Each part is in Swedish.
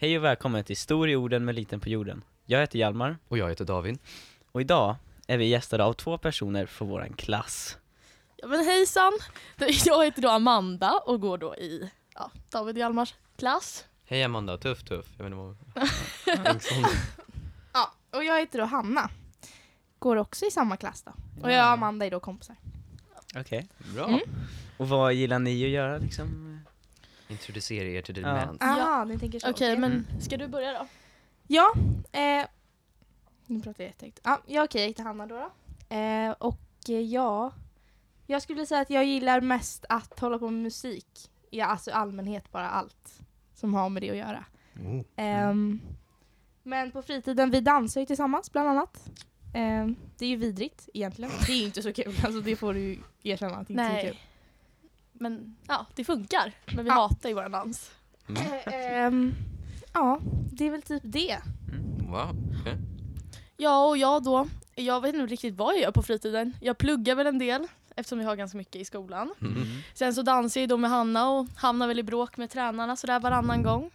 Hej och välkommen till Stor i orden med liten på jorden. Jag heter Hjalmar Och jag heter David. och idag är vi gästade av två personer från våran klass. Ja men hejsan! Jag heter då Amanda och går då i ja, David Hjalmars klass. Hej Amanda, tuff tuff. Jag vet inte vad... Ja, och jag heter då Hanna. Går också i samma klass då. Och jag och Amanda är då kompisar. Okej. Bra. Mm. Och vad gillar ni att göra liksom? Introducera er till Ja. demens. Aha, ni tänker så. Okej okej. men ska du börja då? Ja, eh, nu pratar jag jättehögt. Ja, ja okej, jag heter Hanna då. då. Eh, och eh, ja, jag skulle säga att jag gillar mest att hålla på med musik. Ja, alltså allmänhet bara allt som har med det att göra. Oh. Ehm, men på fritiden, vi dansar ju tillsammans bland annat. Ehm, det är ju vidrigt egentligen. Det är ju inte så kul, alltså det får du ju erkänna att det inte är kul. Men ja, det funkar. Men vi Ja. hatar ju våran dans. Mm. Ehm, ja, det är väl typ det. Wow. okej. Ja och jag då, jag vet inte riktigt vad jag gör på fritiden. Jag pluggar väl en del eftersom jag har ganska mycket i skolan. Mm. Sen så dansar jag då med Hanna och hamnar väl i bråk med tränarna sådär varannan gång.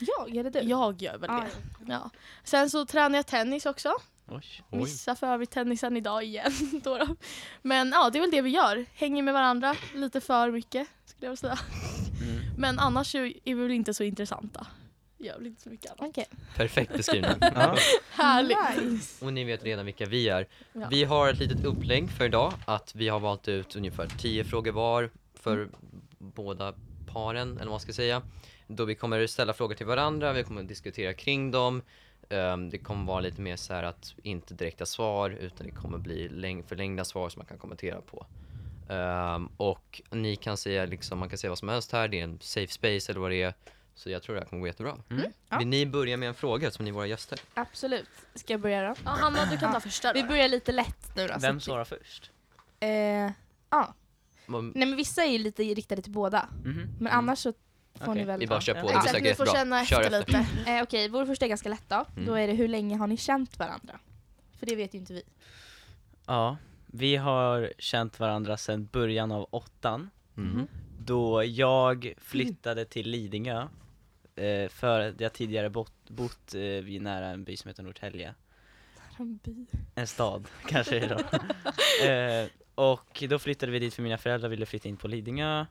Jag, är det du? Jag gör väl Ah, det. Ja. Sen så tränar jag tennis också. Oj. Oj. Missar för övrigt tennisen idag igen. Då då. Men ja, det är väl det vi gör. Hänger med varandra lite för mycket skulle jag vilja säga. Mm. Men annars är vi väl inte så intressanta. Gör väl inte så mycket annat. Okej. Perfekt beskrivning. Ja. Härligt. Nice. Och ni vet redan vilka vi är. Ja. Vi har ett litet upplägg för idag, att vi har valt ut ungefär 10 frågor var för båda paren, eller vad man ska säga. Då vi kommer ställa frågor till varandra, vi kommer diskutera kring dem. Ehm, det kommer vara lite mer så här att inte direkta svar, utan det kommer bli läng- förlängda svar som man kan kommentera på. Ehm, och ni kan säga liksom, man kan säga vad som helst här, det är en safe space eller vad det är. Så jag tror det här kommer gå jättebra. Mm. Ja. Vill ni börja med en fråga som ni är våra gäster? Absolut. Ska jag börja då? Ja, Hanna, du kan ta första Vi då. börjar lite lätt nu då. Vem svarar först? Eh, ja. Nej men vissa är ju lite riktade till båda. Mhm. Men annars så får Okej. ni väl Vi bara kör på, Ja. det blir Exakt, säkert ni får känna Kör efter lite. Eh, Okej, vår första är ganska lätt då. Mm. Då är det hur länge har ni känt varandra? För det vet ju inte vi. Ja, vi har känt varandra sedan början av åttan. Mhm. Då jag flyttade till Lidingö eh, för att jag tidigare bott, bott eh, vid nära en by som heter Norrtälje. En stad kanske det är då. eh, och då flyttade vi dit för mina föräldrar ville flytta in på Lidingö.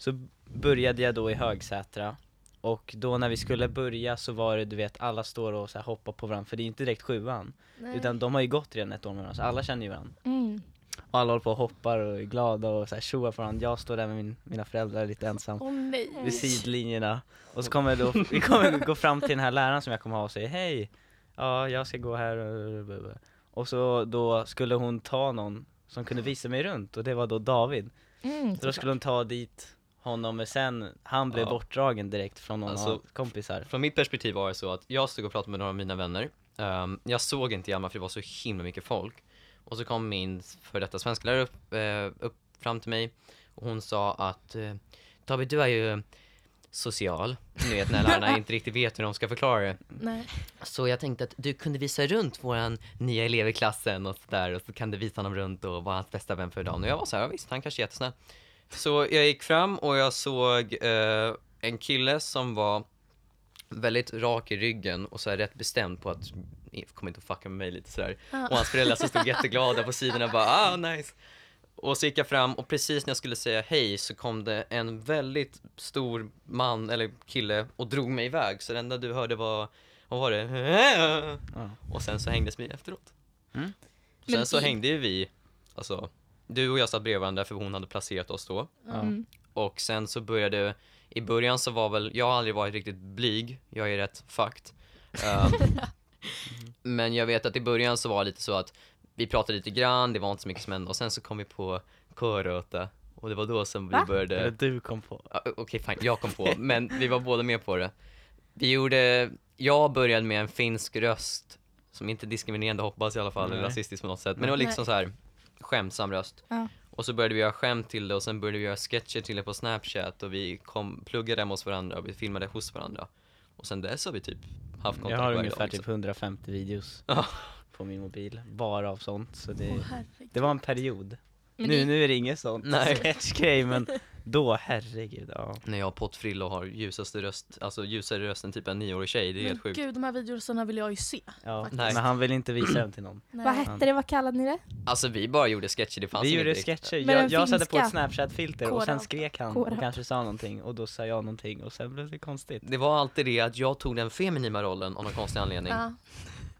Så började jag då i Högsätra. Och då när vi skulle börja så var det du vet alla står och så här hoppar på varandra för det är inte direkt sjuan. Utan de har ju gått redan ett år med varandra så alla känner ju varandra. Mm. Och alla håller på och hoppar och är glada och så här tjoar på varandra. Jag står där med min, mina föräldrar lite ensam Åh nej. vid sidlinjerna. Och så kommer då, vi kommer gå fram till den här läraren som jag kommer ha och säga hej, ja jag ska gå här och och så då skulle hon ta någon som kunde visa mig runt och det var då David. Mm, Så då skulle hon ta dit honom men sen, han blev Ja. bortdragen direkt från någon Alltså- av kompisar. Från mitt perspektiv var det så att jag stod och pratade med några av mina vänner. Ehm, jag såg inte Hjalmar för det var så himla mycket folk. Och så kom min för detta svensklärare upp, eh, upp fram till mig och hon sa att eh, David du är ju social. Ni vet när lärarna inte riktigt vet hur de ska förklara det. nej. Så jag tänkte att du kunde visa runt våran nya elev i klassen och sådär och så kan du visa honom runt och vara hans bästa vän för dagen. Och jag var så här, ja, visst han kanske är jättesnäll. Så jag gick fram och jag såg eh, en kille som var väldigt rak i ryggen och så här rätt bestämd på att kom inte att fucka med mig lite sådär. Och hans föräldrar som stod jätteglada på sidorna bara ah nice. Och så gick jag fram och precis när jag skulle säga hej så kom det en väldigt stor man eller kille och drog mig iväg. Så det enda du hörde var, vad var det? Och sen så hängdes vi efteråt. Mm. Sen så hängde ju vi, alltså du och jag satt bredvid varandra för hon hade placerat oss då. Mm. Och sen så började, i början så var väl, jag har aldrig varit riktigt blyg, jag är rätt fucked. Um, men jag vet att i början så var det lite så att vi pratade lite grann, det var inte så mycket som hände och sen så kom vi på körröta och det var då som vi Va? började Eller du kom på. Ja, Okej, fine, jag kom på, men vi var båda med på det. Vi gjorde, jag började med en finsk röst, som inte är diskriminerande hoppas i alla fall, eller Nej. rasistisk på något sätt, men det var liksom så här skämtsam röst. Ja. Och så började vi göra skämt till det och sen började vi göra sketcher till det på snapchat och vi kom, pluggade hemma hos varandra och vi filmade hos varandra. Och sen dess har vi typ haft kontakt Jag har varje ungefär dag. typ Liksom. 150 videos på min mobil, bara av sånt. Så det, herregud. det var en period. Men nu, det- nu är det inget sånt sketchgrej men Då, herregud, ja. När jag har pottfrilla och har ljusaste röst, alltså ljusare röst än typ en nioårig tjej, det är Men helt sjukt. gud, de här videorna vill jag ju se. ja. Faktiskt. Men han vill inte visa dem till någon. Nej. Vad hette det, vad kallade ni det? Alltså vi bara gjorde sketcher, det fanns Vi gjorde sketcher, Men jag, jag satte på ett snapchat-filter och sen skrek han Kåra. och kanske sa någonting och då sa jag någonting och sen blev det konstigt. Det var alltid det att jag tog den feminina rollen av någon konstig anledning. Ja.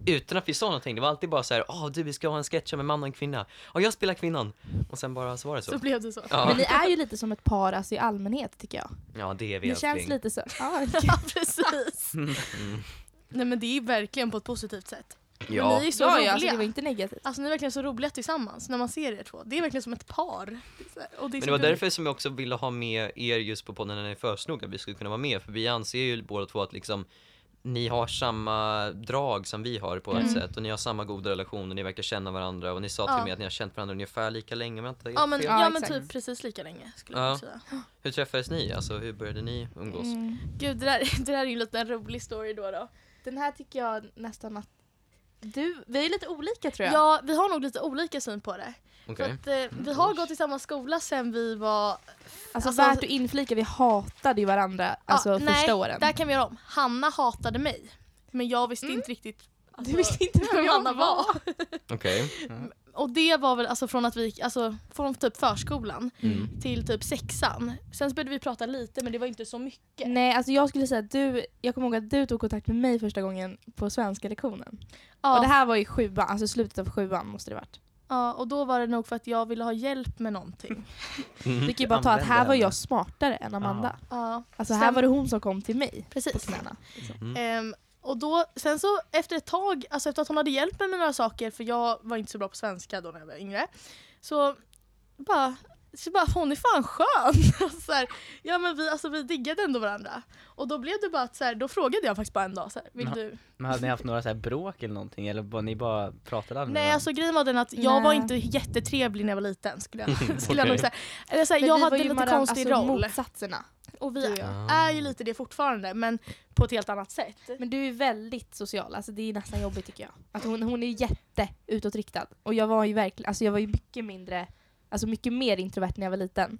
Utan att vi sa någonting, det var alltid bara så här, åh du vi ska ha en sketch om en man och en kvinna. Och jag spelar kvinnan. Och sen bara så var det så. Så blev det så. Ja, Men ni är ju lite som ett par alltså, i allmänhet tycker jag. ja det är vi Det känns lite så. Ja, Ja, precis. Mm. Nej men det är verkligen på ett positivt sätt. Men Ja, ni är så ja, roliga. alltså, alltså, det var inte negativt. ni är verkligen så roliga tillsammans när man ser er två. Det är verkligen som ett par. Det är här- Och det är men det var därför som jag också ville ha med er just på podden när ni föreslog att vi skulle kunna vara med. För vi anser ju båda två att liksom ni har samma drag som vi har på ett Mm. sätt och ni har samma goda relation och ni verkar känna varandra och ni sa till Ja. mig att ni har känt varandra ungefär lika länge om jag inte Ja men, ja, Ja, men exakt. typ precis lika länge skulle Ja. jag säga. Hur träffades ni? Alltså hur började ni umgås? Mm. Gud det där, det där är ju en liten rolig story då. då. Den här tycker jag nästan att du, vi är lite olika tror jag. Ja, vi har nog lite olika syn på det. Okej. För att, eh, vi har gått i samma skola sen vi var... Alltså, Alltså- värt att inflika, vi hatade ju varandra alltså, Ja, första nej, åren. Där kan vi göra om. Hanna hatade mig. Men jag visste Mm. inte riktigt alltså, Du visste inte vem jag Hanna var. Okej. Och det var väl alltså från att vi alltså från typ förskolan Mm. till typ sexan. Sen så började vi prata lite men det var inte så mycket. Nej, alltså jag skulle säga att du, jag kommer ihåg att du tog kontakt med mig första gången på svenska lektionen. Ja, Och det här var i sjuan, alltså slutet av sjuan måste det varit. ja, och då var det nog för att jag ville ha hjälp med någonting. Mm. Vi kan ju bara ta att här var jag smartare än Amanda. Ja, Alltså här Stäm- var det hon som kom till mig på precis. knäna. Mm. Ehm, och då, sen så efter ett tag, alltså efter att hon hade hjälpt mig med några saker, för jag var inte så bra på svenska då när jag var yngre, så bara, så bara hon är fan skön. Alltså så här, ja men vi, alltså, vi diggade ändå varandra. Och då blev det bara att så här, då frågade jag faktiskt bara en dag så här, vill Ja. du? Men hade ni haft några så här bråk eller någonting eller var ni bara pratade aldrig Nej varandra? alltså grejen var den att jag var Nej. inte jättetrevlig när jag var liten skulle jag, skulle jag nog säga. Eller så här, Men jag hade var ju lite konstig alltså, roll. motsatserna. Och vi. Ah. är ju lite det fortfarande men på ett helt annat sätt. Men du är väldigt social, alltså det är nästan jobbigt tycker jag. Att hon, hon är jätte utåtriktad. Och jag var ju verkligen, alltså jag var ju mycket mindre, alltså mycket mer introvert när jag var liten.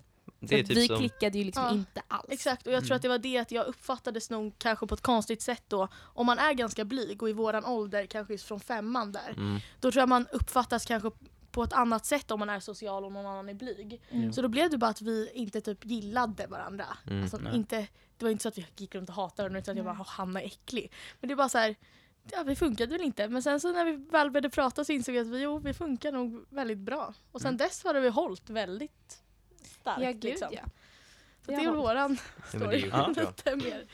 Typ vi som, klickade ju liksom Ja, inte alls. Exakt och jag tror Mm. att det var det att jag uppfattades nog kanske på ett konstigt sätt då. Om man är ganska blyg och i våran ålder, kanske just från femman där, mm. då tror jag man uppfattas kanske på ett annat sätt om man är social och någon annan är blyg. Mm. Så då blev det bara att vi inte typ gillade varandra. Mm, alltså, nej. inte, det var inte så att vi gick runt och hatade varandra utan att jag bara. "Åh, Hanna är äcklig. Men det är bara så här, ja vi funkade väl inte. Men sen så när vi väl började prata så insåg vi att vi, jo, vi funkar nog väldigt bra. Och sen Mm. dess har det vi hållit väldigt starkt. Ja, gud liksom. ja. Så Det det är våran Ja, men det är story. Ja. skitbra. Lite mer.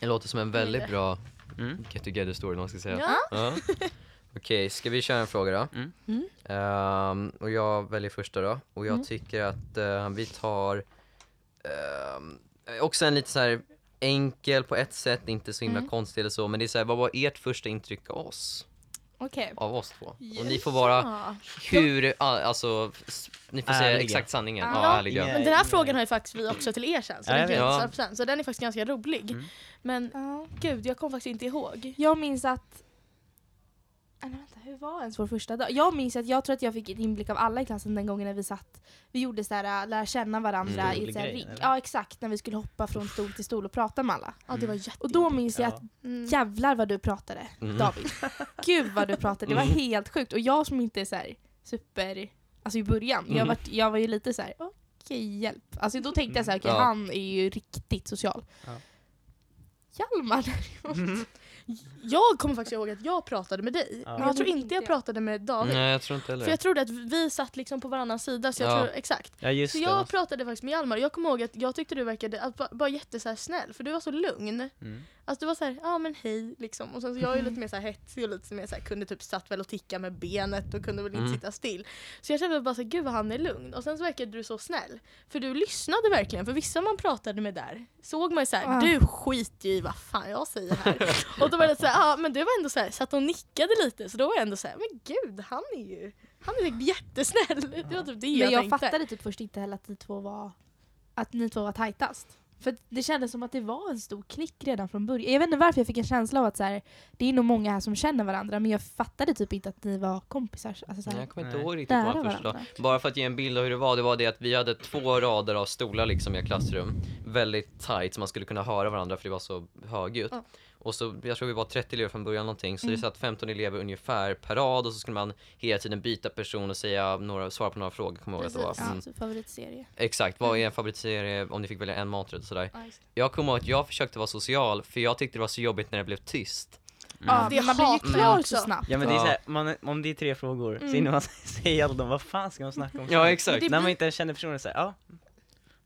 Det låter som en väldigt bra Mm. get together story, om man ska säga. Ja. Ja. Okej, ska vi köra en fråga då? Mm. Mm. Ehm, och jag väljer första då. Och jag Mm. tycker att eh, vi tar ehm, också en lite så här enkel på ett sätt, inte så himla Mm. konstig eller så, men det är så här, vad var ert första intryck av oss? Okej. Av oss två? Och ni får vara hur, alltså, ni får säga exakt sanningen. Ja. Ja, ärliga. Men den här frågan har ju faktiskt vi också till er sen. Så, Ja, så den är faktiskt ganska rolig. Mm. Men Ja. gud, jag kommer faktiskt inte ihåg. Jag minns att... Eller vänta, hur var ens vår första dag? Jag minns att jag tror att jag fick ett inblick av alla i klassen den gången när vi satt Vi gjorde så här, äh, lära känna varandra Mm. i ett så här ring. eller? Ja exakt, när vi skulle hoppa från stol till stol och prata med alla. Ja, det var Mm. jätte. Och då minns jag Ja. att Mm. jävlar vad du pratade Mm. David. Gud vad du pratade, det var Mm. helt sjukt. Och jag som inte är så här super, alltså i början, jag, Mm. var, jag var ju lite så här: okej hjälp. Alltså då tänkte jag så här, okej Ja. han är ju riktigt social. Ja. Hjalmar Mm. Jag kommer faktiskt ihåg att jag pratade med dig. Ja. Men jag tror inte jag pratade med David. Nej, jag tror inte heller För jag trodde att vi satt liksom på varannan sida. Så jag Ja. tror, exakt. Ja just Så det. jag pratade faktiskt med Hjalmar. Jag kommer ihåg att jag tyckte du verkade att bara, bara jätte så här snäll. För du var så lugn. Mm. Alltså du var så här, ja men hej liksom. Och sen så jag är lite mer så här hetsig och lite mer så här, kunde typ satt väl och ticka med benet och kunde väl inte Mm. sitta still. Så jag kände bara så här, gud vad han är lugn. Och sen så verkade du så snäll. För du lyssnade verkligen. För vissa man pratade med där såg man ju så här, Ja. du skiter ju i vad fan jag säger här. och då var det så här, ja men du var ändå så här, satt och nickade lite. Så då var jag ändå så här, men gud han är ju, han är jättesnäll. Det var typ det Men jag, jag tänkte. fattade typ först inte heller att ni två var, att ni två var tajtast. För det kändes som att det var en stor klick redan från början. Jag vet inte varför jag fick en känsla av att så här, det är nog många här som känner varandra men jag fattade typ inte att ni var kompisar. Alltså, så här, Jag kommer inte ihåg riktigt vad första. varandra. Bara för att ge en bild av hur det var, det var det att vi hade två rader av stolar liksom i ett klassrum. Väldigt tight så man skulle kunna höra varandra för det var så högljutt. Ja. Och så, jag tror vi var 30 elever från början någonting, så det Mm. satt 15 elever ungefär per rad och så skulle man hela tiden byta person och säga några, svara på några frågor, kommer jag ihåg att det var. Mm. så favoritserie. Exakt, vad är en favoritserie om ni fick välja en maträtt och sådär. Det. Jag kommer ihåg att jag försökte vara social för jag tyckte det var så jobbigt när det blev tyst. Ja, Det men man blir ju klar också. så snabbt. Ja men det är såhär, man, om det är tre frågor, så Mm. innan man säger alla dem, vad fan ska man snacka om? Ja exakt. Det När man blir- inte känner personen såhär, ja.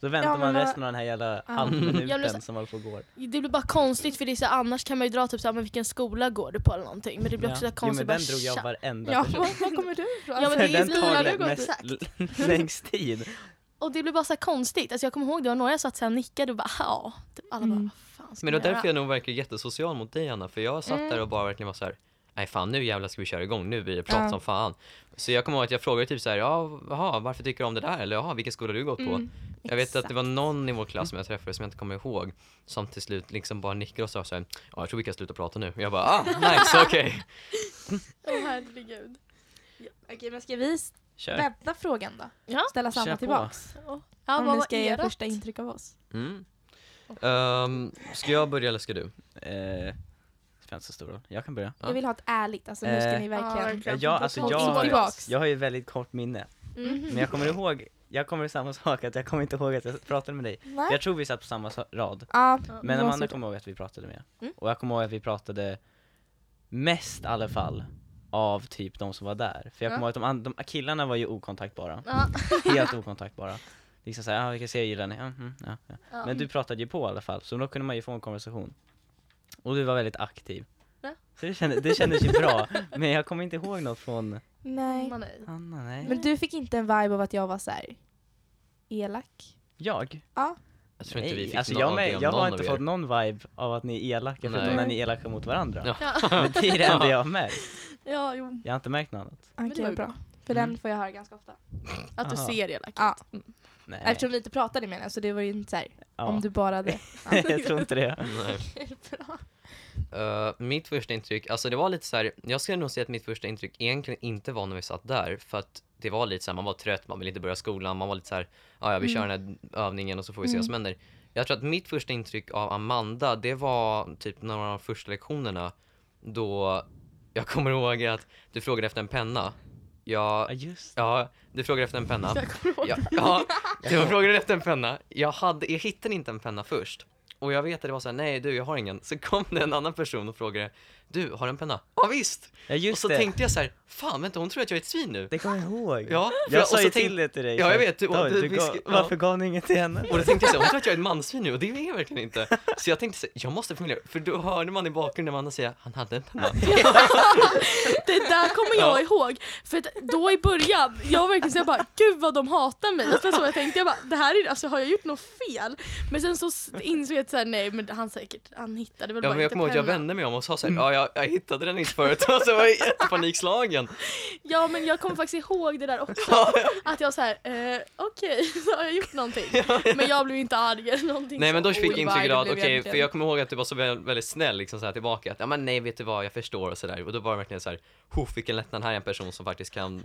Så väntar Ja, man resten av den här jävla Ja. Blir så- som håller på och går. Det blir bara konstigt för det är så här, annars kan man ju dra typ såhär, men vilken skola går du på eller någonting. Men det blir också så här jo konstigt. men den bara, drog jag varenda Ja, person. var, var kommer du ifrån? Ja, men det är den fina, tar det det går längst tid. Och det blir bara så konstigt. Alltså jag kommer ihåg det var några jag satt och nickade och bara ja. Typ Alla bara Mm. vad fan ska Men det var därför jag nog verkar jättesocial mot dig Anna, för jag satt Mm. där och bara verkligen var så här. Nej fan nu jävlar ska vi köra igång, nu blir det prat Ja. som fan. Så jag kommer ihåg att jag frågade typ så här, ja jaha, varför tycker du om det där? Eller jaha, vilken skola har du gått på? Mm. Jag vet att det var någon i vår klass som jag träffade som jag inte kommer ihåg Som till slut liksom bara nickade och sa så här, ja jag tror vi kan sluta prata nu. Och jag bara, ah nice, okej. Åh herregud. Okej, men ska vi Kör. vända frågan då? Ja. Ställa Kör samma på. tillbaks? Ja, Om vad ni var ska ge första intryck av oss. Mm. Ehm, ska jag börja eller ska du? Eh, roll. Jag kan börja. Ja. Jag vill ha ett ärligt, alltså nu ska Eh, ni verkligen... verkligen. Ja, alltså jag- Tillbaks. Jag har ju väldigt kort minne. Mm. Men jag kommer ihåg, jag kommer ihåg samma sak, att jag kommer inte ihåg att jag pratade med dig. Nej? Jag tror vi satt på samma sa- rad. Ja, Men Amanda kommer ihåg att vi pratade med. Mm. Och jag kommer ihåg att vi pratade mest i alla fall av typ de som var där. För jag kommer Ja. ihåg att de, an- de killarna var ju okontaktbara. Ja. Helt okontaktbara. Liksom såhär, ja vilka serier gillar ni? Ja, mm, ja, ja. Ja. Men du pratade ju på i alla fall, så då kunde man ju få en konversation. Och du var väldigt aktiv. Ja. Så det kändes, det kändes ju bra, men jag kommer inte ihåg något från Nej. Man är- Anna, nej. Men du fick inte en vibe av att jag var så här elak? Jag? Jag tror inte vi Nej, fick alltså någon jag, med, jag har någon inte fått er. någon vibe av att ni är elaka, förutom Nej. när ni är elaka mot varandra. Ja. Ja. Men det är det enda jag har märkt. ja, jo. Jag har inte märkt något annat. Men Okej, det var ju bra. För Mm. den får jag höra ganska ofta. Att du Aha. ser elak Ja. ut. Nej, Eftersom vi inte pratade med henne så det var ju inte så här, ja. om du bara hade... jag tror inte det. Nej. bra. Eh, mitt första intryck, alltså det var lite så här, jag skulle nog säga att mitt första intryck egentligen inte var när vi satt där, för att det var lite så här, man var trött, man ville inte börja skolan, man var lite så här, ja ja vi kör den här övningen och så får vi se vad som händer. Jag tror att mitt första intryck av Amanda, det var typ några av de första lektionerna då jag kommer ihåg att du frågade efter en penna. Ja Jag, just ja, du frågade efter en penna. Ja, ja du frågade efter en penna. Jag, hade, jag hittade inte en penna först. Och jag vet att det var så här, nej du jag har ingen. Så kom det en annan person och frågade, du har du en penna? Ja visst! Ja och just så det, tänkte jag så här, fan vänta hon tror att jag är ett svin nu. det kommer jag ihåg. Ja, för jag och sa så ju till det till dig. Ja, jag vet, du- David, du- du vi gav. Varför gav ni inget till henne? Och då tänkte jag så här, hon tror att jag är ett mansvin nu och det är jag verkligen inte. Så jag tänkte så här, jag måste förmedla, för då hörde man i bakgrunden Amanda säga, han hade en penna. Det där kommer jag Ja. ihåg. För att då i början, jag var verkligen så jag bara gud vad de hatar mig. Var så jag tänkte, jag bara det här är, alltså har jag gjort något fel? Men sen så insåg jag att så här, nej men han säkert, han hittade väl Ja bara men jag inte kommer ihåg att jag vände mig om och sa så här, ja jag, jag hittade den inte förut. Och så var jag jättepanikslagen. Ja men jag kommer faktiskt ihåg det där också. Ja, Att jag så här, eh, okej, så har jag gjort någonting. Men jag blev inte arg eller någonting Nej men då fick jag intrycket att okej, egentligen. för jag kommer ihåg att du var så väldigt, väldigt snäll liksom så här tillbaka att ja men nej vet du vad, jag förstår och sådär och då var det verkligen så här, hoff vilken lättnad, här är en person som faktiskt kan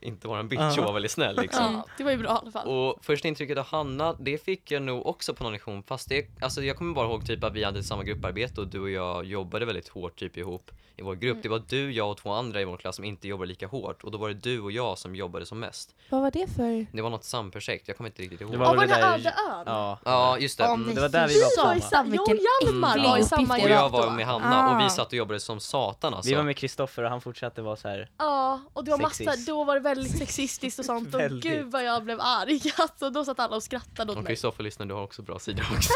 inte vara en bitch och vara väldigt snäll liksom. Ja, det var ju bra i alla fall. Och första intrycket av Hanna, det fick jag nog också på någon lektion fast det, alltså jag kommer bara ihåg typ att vi hade samma grupparbete och du och jag jobbade väldigt hårt typ ihop i vår grupp. Det var du, jag och två andra i vår klass som inte jobbade lika hårt och då var det du och jag som jobbade som mest. Vad var det för... Det var något samprojekt, jag kommer inte riktigt ihåg. Det Ja, var var väl det där- öde ön? Ja. Ja, just det. Mm. det var där vi var var på. samma, och Hjalmar var i samma uppgift Och grupp jag var med Hanna och Ah. vi satt och jobbade som satan alltså. Vi var med Kristoffer och han fortsatte vara så här. Ja, och det var massa, Sexist. då var det väldigt sexistiskt och sånt och gud vad jag blev arg. Alltså, då satt alla och skrattade åt Och mig. Kristoffer lyssnar, du har också bra sidor också.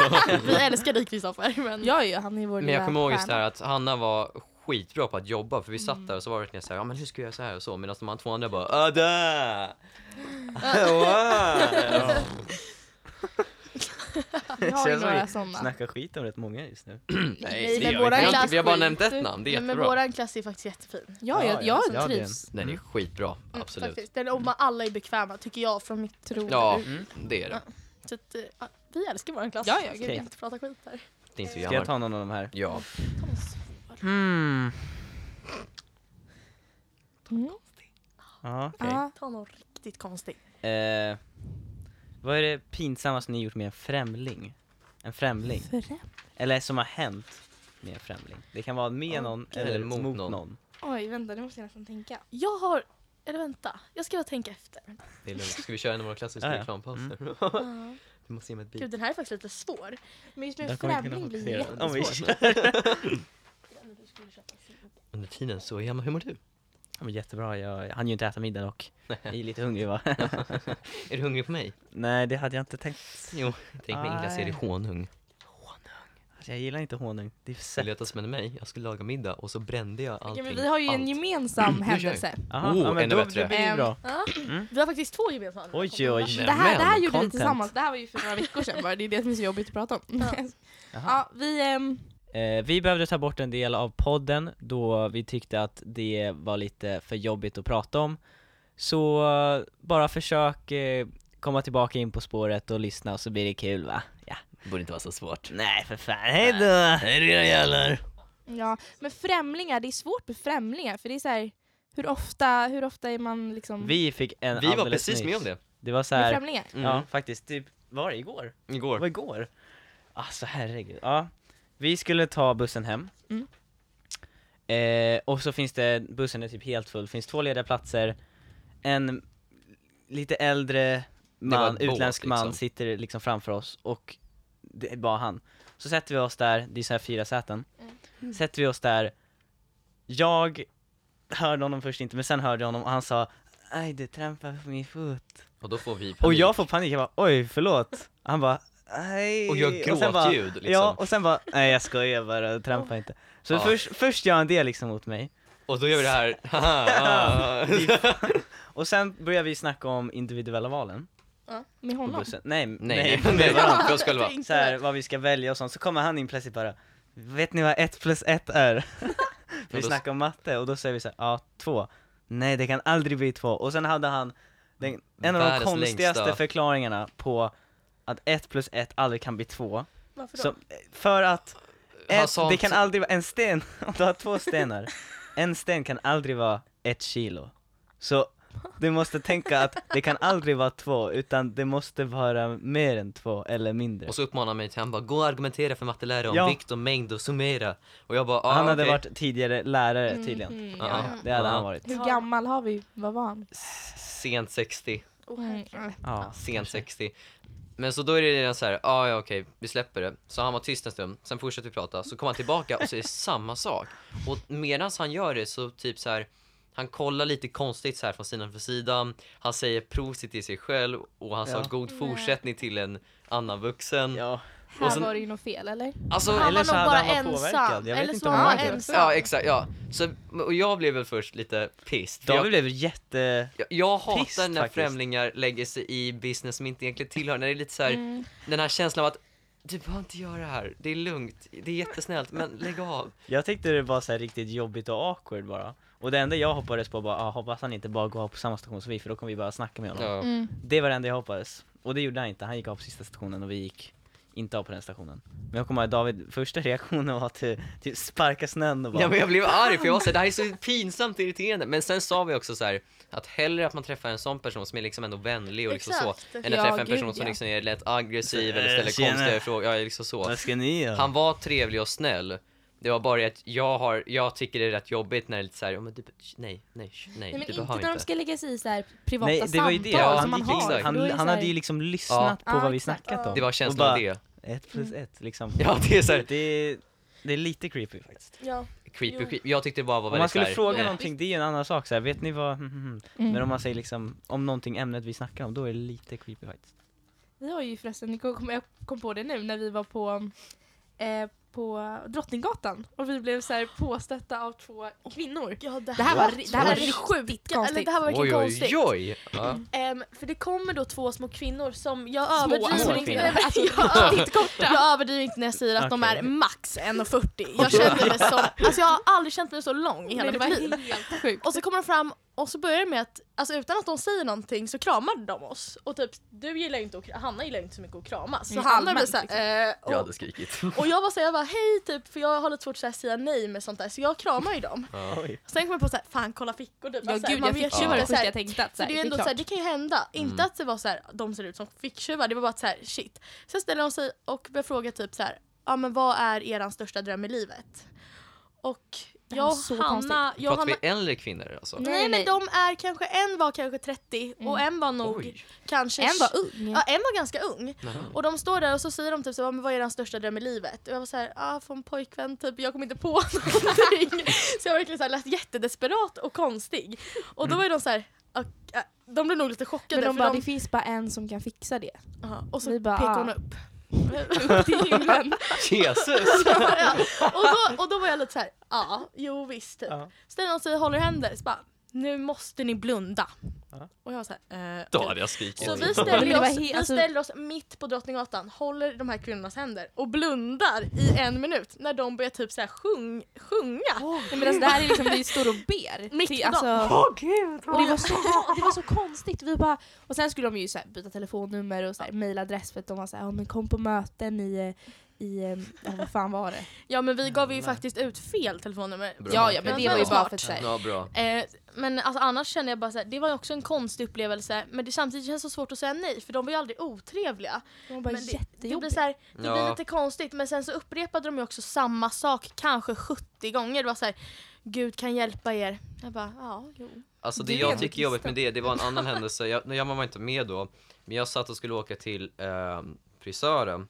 Vi älskar dig Kristoffer. Men... Ja, ja, han är vår Men jag kommer ihåg just det här att Hanna var skitbra på att jobba för vi satt där och så var det verkligen såhär, ja men hur ska jag göra så här och så medan de här två andra bara Ada! Wow! Vi har ju några sådana. snackar skit om rätt många just nu. Nej, men vi våran inte. Klass vi har bara nämnt ett namn, det är Nej, men jättebra. våran klass är faktiskt jättefin. Ja, Ja, jag, ja, jag ja, trivs. Den är skitbra, Mm, absolut. Faktiskt. Den, och man, alla är bekväma tycker jag från mitt tro. Ja, Mm. det är det. Så att, eh, ja, vi älskar vår klass. Ja, ja, Ska gud, vi ja. inte prata skit här. Ska jag ta någon av de här? Ja. Svår. Hmm. Mm. Ja, okej. Ja. Ta någon riktigt konstig. Eh, vad är det pinsammaste ni gjort med en främling? En främling? Frä- Eller som har hänt med en främling? Det kan vara med någon Eller eller mot mot, någon. någon. Oj, vänta, det måste jag nästan tänka. Jag har, eller vänta, jag ska bara tänka efter. Det är lugnt. Ska vi köra en av våra klassiska Ja, ja. reklampauser? Ja. du måste ge mig ett Gud, den här är faktiskt lite svår. Men just med Jag kommer främling blir fokusera. Om vi jättesvårt. kör. Under tiden så, Emma, hur mår du? Ja, men jättebra, jag hann ju inte äta middag och jag är lite hungrig va? Är du hungrig på mig? Nej det hade jag inte tänkt. Jo, tänk mig inglasserad i Nej. honung. Alltså, jag gillar inte honung. Det är Det sött. lät som med mig, jag skulle laga middag och så brände jag Okej, allting. men vi har ju en Allt. gemensam Nu kör vi. händelse. Aha, Oh, ja, men ännu då, bättre. då blir det Ehm, bra. Ja. Mm. Vi har faktiskt två gemensamma. Oj, oj, oj. Det här, det här gjorde vi content. tillsammans, det här var ju för några veckor sedan bara, det är det som är så jobbigt att prata om. Ja. Ja, vi, ehm, Eh, vi behövde ta bort en del av podden då vi tyckte att det var lite för jobbigt att prata om. Så eh, bara försök eh, komma tillbaka in på spåret och lyssna och så blir det kul va? Ja. Det borde inte vara så svårt. Nej för fan, hejdå! Hej era jävlar! ja, men främlingar, det är svårt med främlingar för det är så här, hur ofta, hur ofta är man liksom Vi fick en Vi var alldeles precis nyss. med om det. Det var så med främlingar? Mm. ja faktiskt, typ, var det igår? Det var Igår. igår. Alltså herregud, ja. Vi skulle ta bussen hem. Mm. Eh, och så finns det, bussen är typ helt full, finns två lediga platser. En lite äldre man, ett båt, utländsk man liksom. sitter liksom framför oss och det är bara han. Så sätter vi oss där, det är så här fyra säten. Mm. Sätter vi oss där, jag hörde honom först inte men sen hörde jag honom och han sa Aj du trampar på min fot. Och då får vi panik. Och jag får panik, jag bara oj förlåt. Han bara aj. Och gör gråtljud liksom. Ja, och sen bara, nej jag skojar bara, trampa inte. Så Ja. först, först gör han det liksom mot mig, Och då gör vi det här. Och sen börjar vi snacka om individuella valen Med på honom? bussen. Nej, nej, nej, nej, med varandra. för oss själva. Så här, vad vi ska välja och sånt, så kommer han in plötsligt bara, vet ni vad ett plus ett är? vi då- snackar om matte och då säger vi så här, ja, två. Nej det kan aldrig bli två. Och sen hade han den, en av de konstigaste längsta. förklaringarna på att ett plus ett aldrig kan bli två. Varför då? Så, för att ett, sa det kan aldrig vara en sten, om du har två stenar, en sten kan aldrig vara ett kilo. Så du måste tänka att det kan aldrig vara två, utan det måste vara mer än två eller mindre. Och så uppmanar han mig till, han bara gå och argumentera för mattelärare om Ja. vikt och mängd och summera. Och jag bara, ah, han hade okej. varit tidigare lärare tydligen. Mhm, Ja. ja. Det hade Ja. han varit. Hur gammal har vi, vad var han? Sent 60. Oh, Mm. Ja, Sent kanske. 60. Men så då är det redan så här, ah, ja okej, vi släpper det. Så han var tyst en stund, sen fortsätter vi prata, så kommer han tillbaka och säger samma sak. Och medan han gör det så typ så här, han kollar lite konstigt så här från sidan för sidan, han säger prosit till sig själv och han sa Ja. god fortsättning till en annan vuxen. Ja, Här Och sen- var det ju något fel eller? Alltså, Han eller var så nog hade bara han ensam. Jag vet Eller inte så var han var ensam. ja exakt, ja. Så, och jag blev väl först lite pissed. David jag, blev jätte... jag, jag hatar pissed när faktiskt. främlingar lägger sig i business som inte egentligen tillhör, när det är lite så här, Mm. den här känslan av att du behöver inte göra det här, det är lugnt, det är jättesnällt, men lägg av. Jag tyckte det var så här riktigt jobbigt och awkward bara. Och det enda jag hoppades på var, ah, hoppas han inte bara går på samma station som vi, för då kommer vi bara snacka med honom. Ja. Mm. Det var det enda jag hoppades. Och det gjorde han inte, han gick av på sista stationen och vi gick inte av på den stationen. Men jag kommer ihåg David, första reaktionen var att typ sparka snön och bara Ja men jag blev arg för jag var såhär, det här är så pinsamt irriterande. Men sen sa vi också så här att hellre att man träffar en sån person som är liksom ändå vänlig och liksom så, Exakt. än att Ja, träffa en gud, person som ja. liksom är lätt aggressiv eller ställer Äh, Tjena. konstiga frågor, ja liksom så. Vad ska ni göra? Han var trevlig och snäll. Det var bara att jag har, jag tycker det är rätt jobbigt när det är lite såhär, ja, men du, nej, nej, nej, Nej men inte när de ska lägga sig i så här privata Nej det var ju det, samtal Ja, som man har. exakt. han, han hade ju liksom lyssnat på Ja, vad vi exakt. snackat om. Det var känslan av det. Ett plus ett liksom. Ja det är såhär, Det, det är lite creepy faktiskt. Ja. creepy, creepy. Jag tyckte det bara var Om man väldigt skulle såhär, fråga eh. någonting, det är ju en annan sak så här. vet ni vad, Mm. men om man säger liksom, om någonting ämnet vi snackar om, då är det lite creepy faktiskt. Vi har ju förresten, jag kom på det nu när vi var på, eh, på Drottninggatan och vi blev så här påstötta av två kvinnor. Ja, det Det här var, det här var riktigt Eller konstigt. det här var verkligen Oj konstigt. oj oj! Ja. Ehm, för det kommer då två små kvinnor som jag överdriver inte. Alltså, jag, jag överdriver inte när jag säger att de Okej. är max 1,40. Jag kände mig som, alltså jag har aldrig känt mig så lång i hela Nej, mitt liv. Och så kommer de fram och så börjar det med att, alltså utan att de säger någonting så kramar de oss. Och typ, du gillar ju inte att, Hanna gillar ju inte så mycket att kramas. Så Mm, Hanna blev såhär, liksom. eh, Jag och, hade skrikit. och jag var såhär, jag bara hej typ, för jag har lite svårt att säga nej med sånt där. Så jag kramar ju dem. Oj. Sen kom jag på såhär, fan kolla fickor typ. Ja Alltså, gud, man jag vet fick ju ju var det jag tänkte att det är ändå såhär, det kan ju hända. Mm. Inte att det var såhär, de ser ut som ficktjuvar, det var bara såhär shit. Sen ställer de sig och börjar fråga typ såhär, ja men vad är eran största dröm i livet? Och jag var och så Hanna, jag och Pratar Hanna vi äldre kvinnor alltså? Nej, Nej, men de är kanske, en var kanske 30 och Mm. en var nog Oj. kanske... En var ung. Ja, en var ganska ung. Nej. Och de står där och så säger de typ så, "Ja, men vad är din största dröm i livet? Och jag var såhär, ah, få en pojkvän typ, jag kom inte på någonting. så jag var verkligen såhär, lät jättedesperat och konstig. Och då var ju de såhär, de blev nog lite chockade Men de för bara, de, det finns bara en som kan fixa det. Aha, och så bara, pekade hon ah. upp. Upp till himlen. Jesus! ja. och, då, och då var jag lite såhär, ja, jo visst typ. Ja. Ställer de sig och håller händer, så bara, nu måste ni blunda. Ja. Och jag var såhär, eh, Då hade jag skrikit. Så vi ställer, oss, vi alltså- ställer oss mitt på Drottninggatan, håller de här kvinnornas händer och blundar i en minut när de börjar typ så här sjung, sjunga. Nej, men alltså, det här är liksom, vi står och ber. Mitt på alltså. Åh gud! och det var, så, det var så konstigt. Vi bara, och sen skulle de ju så här, byta telefonnummer och så här, mailadress för att de var så här, ja, men kom på möten i, eh, i eh, ja, vad fan var det? Ja men vi gav ju Nej. faktiskt ut fel telefonnummer. Bra. Ja, ja men det var ju bara för här, Ja, bra. Eh, men alltså, annars känner jag bara så här, det var ju också en konstig upplevelse men det samtidigt känns det så svårt att säga nej för de var ju aldrig otrevliga. de var bara Men det, det blir, så här, det blir Ja. lite konstigt men sen så upprepade de ju också samma sak kanske 70 gånger. Det var så här, Gud kan hjälpa er. Jag bara, ja, jo. Alltså det är jag tycker är jobbigt med det, det var en annan händelse, jag, jag var inte med då, men jag satt och skulle åka till eh, frisören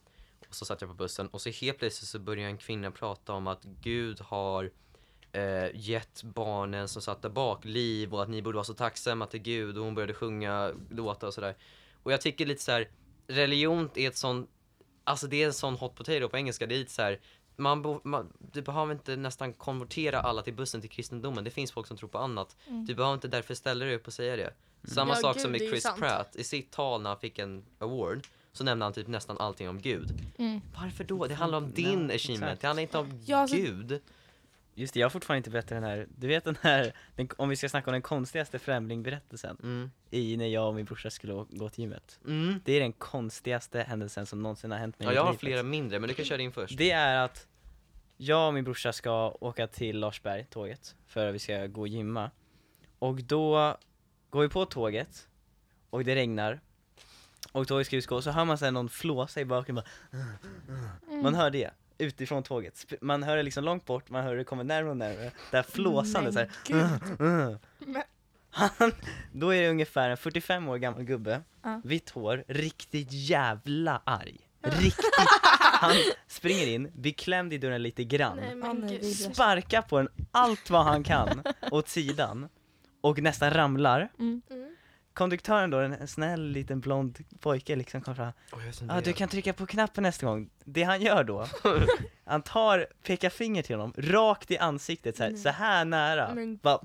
och så satt jag på bussen och så helt plötsligt så började en kvinna prata om att Gud har eh, gett barnen som satt där bak liv och att ni borde vara så tacksamma till Gud och hon började sjunga låtar och sådär. Och jag tycker lite så här, religion är ett sån, alltså det är en sån hot potato på engelska, det är lite så här man, bo, man, du behöver inte nästan konvertera alla till bussen till kristendomen. Det finns folk som tror på annat. Mm. Du behöver inte därför ställa dig upp och säga det. Samma Ja, sak gud, som med Chris. Pratt. I sitt tal när han fick en award så nämnde han typ nästan allting om Gud. Mm. Varför då? Det handlar om din achievement. Det handlar inte om Ja, alltså- Gud. Just det, jag har fortfarande inte berättat den här, du vet den här, den, om vi ska snacka om den konstigaste främlingberättelsen Mm. i när jag och min brorsa skulle gå till gymmet. Mm. Det är den konstigaste händelsen som någonsin har hänt mig Ja, jag har flera mindre, men du kan köra in först. Det är att jag och min brorsa ska åka till Larsberg, tåget, för att vi ska gå och gymma. Och då går vi på tåget, och det regnar. Och tåget ska gå, så hör man sen någon flåsa i bakgrunden bara, Mm. Man hör det utifrån tåget. Man hör det liksom långt bort, man hör det kommer närmare och närmare. Det här flåsande så här. Gud. Men- Han, då är det ungefär en 45 år gammal gubbe, Ja. vitt hår, riktigt jävla arg. Riktigt. Han springer in, blir klämd i dörren lite grann, Nej sparkar på den allt vad han kan åt sidan och nästan ramlar. Mm. Mm. Konduktören då, en snäll liten blond pojke liksom kommer fram. Ja, du kan trycka på knappen nästa gång. Det han gör då, han tar, pekar finger till honom, rakt i ansiktet så här, Nej. så här nära. Men- Bara,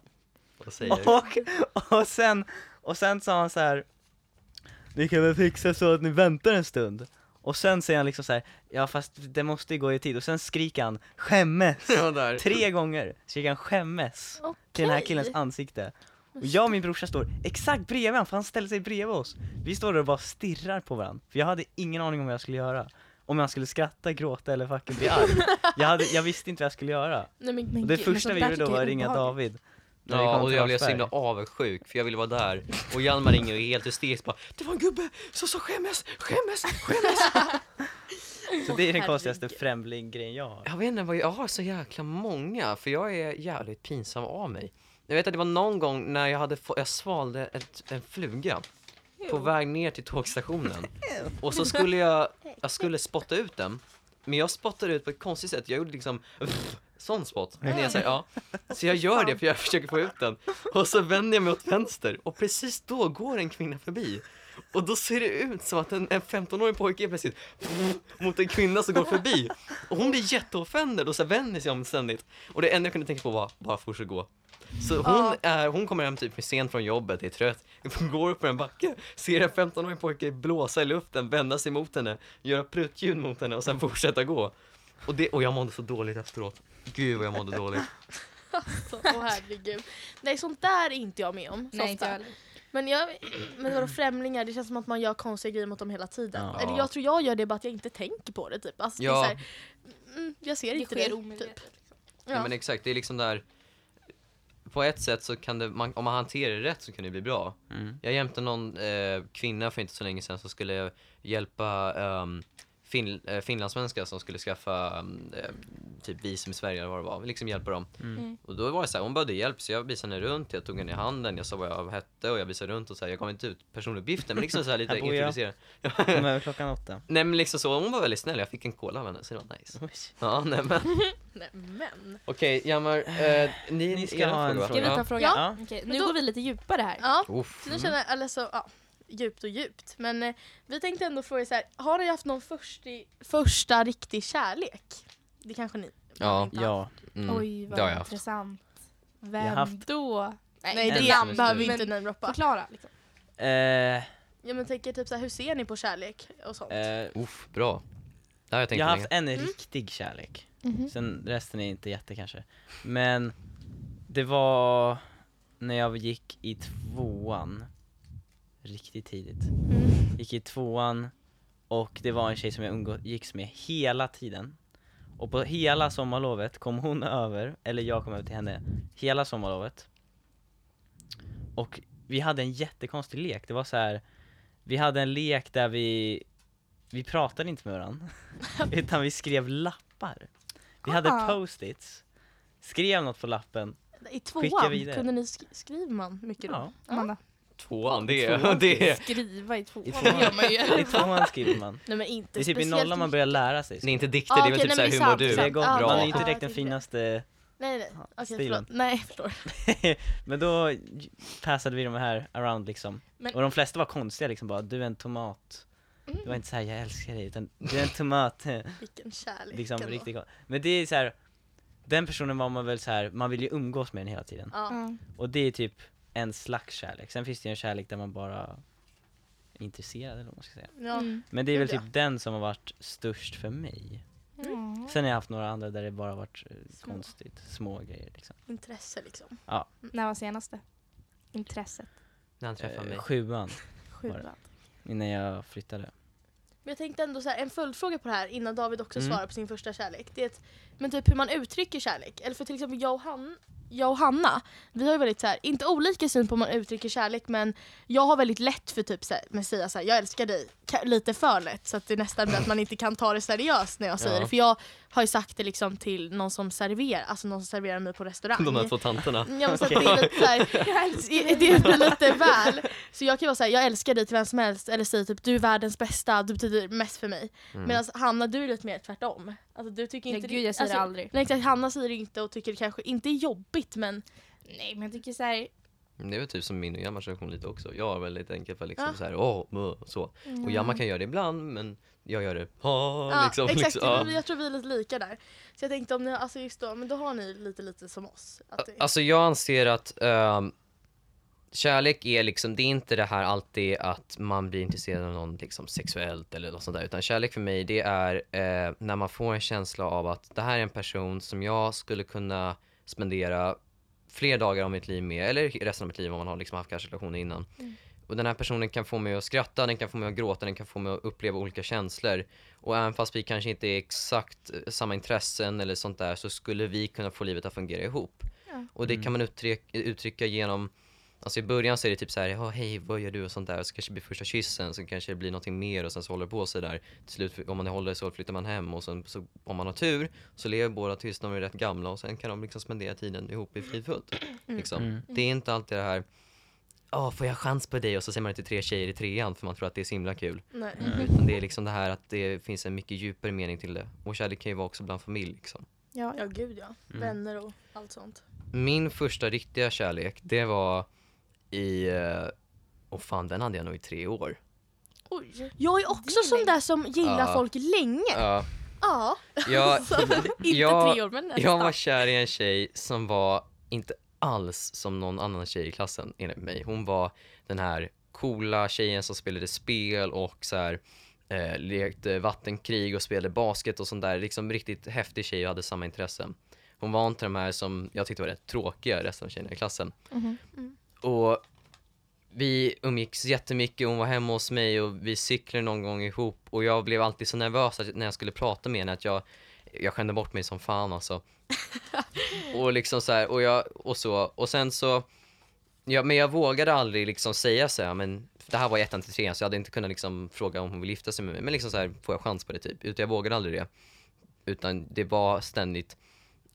Vad säger du? och, och sen, och sen sa han så här. Ni kan väl fixa så att ni väntar en stund? Och sen säger han liksom så här, ja fast det måste ju gå i tid, och sen skriker han 'skämmes' Ja, där. Tre gånger skriker han 'skämmes' till den här killens ansikte Och jag och min brorsa står exakt bredvid honom, för han ställer sig bredvid oss Vi står där och bara stirrar på varandra, för jag hade ingen aning om vad jag skulle göra Om jag skulle skratta, gråta eller fucking bli arg jag, hade, jag visste inte vad jag skulle göra Nej men Men Och det men första vi gjorde då var jag att är ringa. David Ja, och jag blev så himla avundsjuk för jag ville vara där. Och Hjalmar ringer och är helt hysterisk bara Det var en gubbe som sa skämmes, skämmes, skämmes. Så det är den konstigaste främling-grejen jag har Jag vet inte vad jag har så jäkla många för jag är jävligt pinsam av mig. Jag vet att det var någon gång när jag hade jag svalde ett, en fluga på väg ner till tågstationen. Och så skulle jag, jag skulle spotta ut den. Men jag spottade ut på ett konstigt sätt. Jag gjorde liksom sån spott. När jag säger, ja. Så jag gör det för jag försöker få ut den. Och så vänder jag mig åt vänster och precis då går en kvinna förbi. Och då ser det ut som att en, en 15-årig pojke är plötsligt mot en kvinna som går förbi. Och hon blir jätteoffended och så vänder sig om ständigt. Och det enda jag kunde tänka på var, bara fortsätt gå. Så hon, Ja. är, hon kommer hem typ sent från jobbet, är trött, går upp för en backe, ser en 15-årig pojke blåsa i luften, vända sig mot henne, göra pruttljud mot henne och sen fortsätta gå. Och, det, och jag mådde så dåligt efteråt. Gud vad jag mådde dåligt. Alltså, åh herregud. Nej sånt där är inte jag med om så Nej, inte ofta. Men jag, men vadå främlingar, det känns som att man gör konstiga grejer mot dem hela tiden. Ja. Eller jag tror jag gör det bara att jag inte tänker på det typ. Alltså, Ja. det är så här, mm, jag ser Det inte sker det. Typ. Liksom. Ja. Ja. men exakt, det är liksom där på ett sätt så kan det, man, om man hanterar det rätt så kan det bli bra. Mm. Jag jämte någon eh, kvinna för inte så länge sedan som skulle hjälpa um, fin, eh, finlandssvenskar som skulle skaffa um, eh, typ visum i Sverige eller vad det var, liksom hjälpa dem. Mm. Och då var det så här, hon behövde hjälp så jag visade henne runt, jag tog henne i handen, jag sa vad jag hette och jag visade runt och så här, jag gav inte ut personuppgifter men liksom så här lite Här introducera. Kom över klockan åtta. Nej men liksom så, hon var väldigt snäll, jag fick en cola av henne så det var nice. Oj. Ja, nej men. Nej, men. Okej, Jammar, eh, ni, Ni ska ha en frågor, va? Ska vi ta Ja. frågan? Ja. Okej, Men nu då- går vi lite djupare här. Ja, Uff. så nu känner jag, eller så, ja, djupt och djupt. Men eh, vi tänkte ändå fråga så här, har ni haft någon försti, första riktig kärlek? Det kanske ni Ja. inte. Ja, Mm, Oj, det har vad jag haft. intressant. har Vem haft- då? Nej, det är behöver vi inte namedroppa. Förklara. Liksom. eh, Ja men tänker typ så här, hur ser ni på kärlek och sånt? eh, Uff, bra. Det har jag tänkt jag har länge. haft en Mm. riktig kärlek. Mhm. Sen resten är inte jätte kanske. Men det var när jag gick i tvåan. Riktigt tidigt. Mm. Gick i tvåan och det var en tjej som jag umgicks med hela tiden. Och på hela sommarlovet kom hon över, eller jag kom över till henne, hela sommarlovet. Och vi hade en jättekonstig lek, det var så här. vi hade en lek där vi, vi pratade inte med varandra, utan vi skrev lappar. Vi hade Ah. post-its, skrev något på lappen, I tvåan kunde ni sk- skriver man mycket då? ja, Amanda. Tvåan, det är, det är, Skriva i två. I Det tvåan. gör man ju. i tvåan skriver man. Nej men inte Det är typ i speciellt nollan man börjar lära sig. det är inte dikter, Ah, det är väl okej, typ nej, såhär, men hur mår sant, du? Sant. gott, Ja, man är ju inte direkt den finaste Nej nej, okej stilen. förlåt. Nej jag förstår. Men då passade vi de här around liksom. Men- Och de flesta var konstiga liksom bara, du är en tomat. Det var inte såhär, jag älskar dig, utan du är en tomat. Vilken kärlek liksom ändå. riktigt. Men det är så här. den personen var man väl så här, man vill ju umgås med den hela tiden. Ja. Ja. Och det är typ en slags kärlek. Sen finns det ju en kärlek där man bara är intresserad eller vad man ska säga. Ja. Mm. Men det är väl ja. typ den som har varit störst för mig. Mm. Sen har jag haft några andra där det bara varit eh, Små. konstigt, små grejer liksom. Intresse liksom. När var senaste? Intresset? När han träffar Eh, mig. sjuan, Sjuan. innan jag flyttade. Men jag tänkte ändå så här, en följdfråga på det här innan David också Mm. svarar på sin första kärlek. Det är ett, men typ hur man uttrycker kärlek. Eller för till exempel jag och, Han, jag och Hanna, vi har ju väldigt så här, inte olika syn på hur man uttrycker kärlek men jag har väldigt lätt för typ så här, att säga så här, jag älskar dig, lite för lätt så att det nästan blir att man inte kan ta det seriöst när jag säger Ja. det. För jag har ju sagt det liksom till någon som serverar, alltså någon som serverar mig på restaurang. De här två tanterna. Ja men så att det är lite såhär, det blir lite väl. Så jag kan vara såhär, jag älskar dig till vem som helst eller säga typ du är världens bästa, du betyder mest för mig. Mm. Medan Hanna du är lite mer tvärtom. Alltså du tycker Nej inte gud jag säger alltså, det aldrig. Nej exakt, Hanna säger det inte och tycker det kanske inte är jobbigt men Nej men jag tycker såhär, Det är väl typ som min och Jammars relation lite också. Jag är väldigt enkelt för liksom Ja. såhär, åh, mö, så. Och Jammar kan göra det ibland, men jag gör det, ha, ja, liksom. exakt, liksom, ja. vi- jag tror vi är lite lika där. Så jag tänkte om ni, alltså just då, men då har ni lite lite som oss. Att det, Alltså jag anser att ehm, kärlek är liksom, det är inte det här alltid att man blir intresserad av någon liksom sexuellt eller något sånt där, utan kärlek för mig det är eh, när man får en känsla av att det här är en person som jag skulle kunna spendera fler dagar av mitt liv med, eller resten av mitt liv om man har liksom haft kanske relationer innan. Mm. Och den här personen kan få mig att skratta, den kan få mig att gråta, den kan få mig att uppleva olika känslor. Och även fast vi kanske inte är exakt eh, samma intressen eller sånt där så skulle vi kunna få livet att fungera ihop. Ja. Och det Mm. kan man uttrycka, uttrycka genom Alltså i början så är det typ så här, ja hej vad gör du och sånt där, och så kanske det blir första kyssen, så kanske det blir någonting mer och sen så håller det på så där. Till slut, om man håller så flyttar man hem och sen så, om man har tur så lever båda tills de är rätt gamla och sen kan de liksom spendera tiden ihop i frid fullt. Liksom. Mm. Det är inte alltid det här, ja får jag chans på dig och så säger man det till tre tjejer i trean för man tror att det är så himla kul. nej. Utan det är liksom det här att det finns en mycket djupare mening till det. Och kärlek kan ju vara också bland familj liksom. ja, Ja gud ja, Mm. vänner och allt sånt. Min första riktiga kärlek, det var i, eh, och fan den hade jag nog i tre år. Oj. Jag är också är sån länge. där som gillar Ja. folk länge. Ja, Ja. jag, inte jag- tre år men nästan. jag var kär i en tjej som var inte alls som någon annan tjej i klassen enligt mig. Hon var den här coola tjejen som spelade spel och så här eh, lekte vattenkrig och spelade basket och sånt där. Liksom riktigt häftig tjej och hade samma intressen. hon var inte de här som jag tyckte var rätt tråkiga resten av tjejerna i klassen. Mhm. Och vi umgicks jättemycket, hon var hemma hos mig och vi cyklade någon gång ihop och jag blev alltid så nervös att, när jag skulle prata med henne att jag, jag skämde bort mig som fan alltså. och liksom så här, och jag, och så, och sen så, ja, men jag vågade aldrig liksom säga så här, men det här var i ettan till trean så jag hade inte kunnat liksom fråga om hon vill gifta sig med mig, men liksom så här, får jag chans på det typ? Utan jag vågade aldrig det. Utan det var ständigt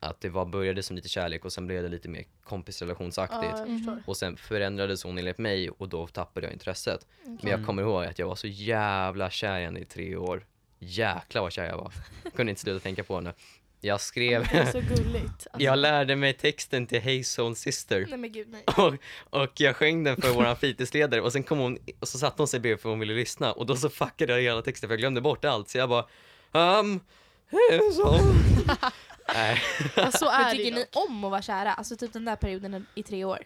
att det var, började som lite kärlek och sen blev det lite mer kompisrelationsaktigt. Ja, förstår. Och sen förändrades hon enligt mig och då tappade jag intresset. Men jag Mm. kommer ihåg att jag var så jävla kär i henne i tre år. Jäklar vad kär jag var. Kunde inte sluta tänka på henne. Jag skrev, Det är så gulligt. Alltså, jag lärde mig texten till Hey Soul Sister. Nej men gud nej. Och, och jag sjöng den för våran fritidsledare och sen kom hon och så satte hon sig bredvid för hon ville lyssna och då så fuckade jag hela texten för jag glömde bort allt så jag bara um, hey soul. Nej. Så är det tycker ni om att vara kära? Alltså typ den där perioden i tre år.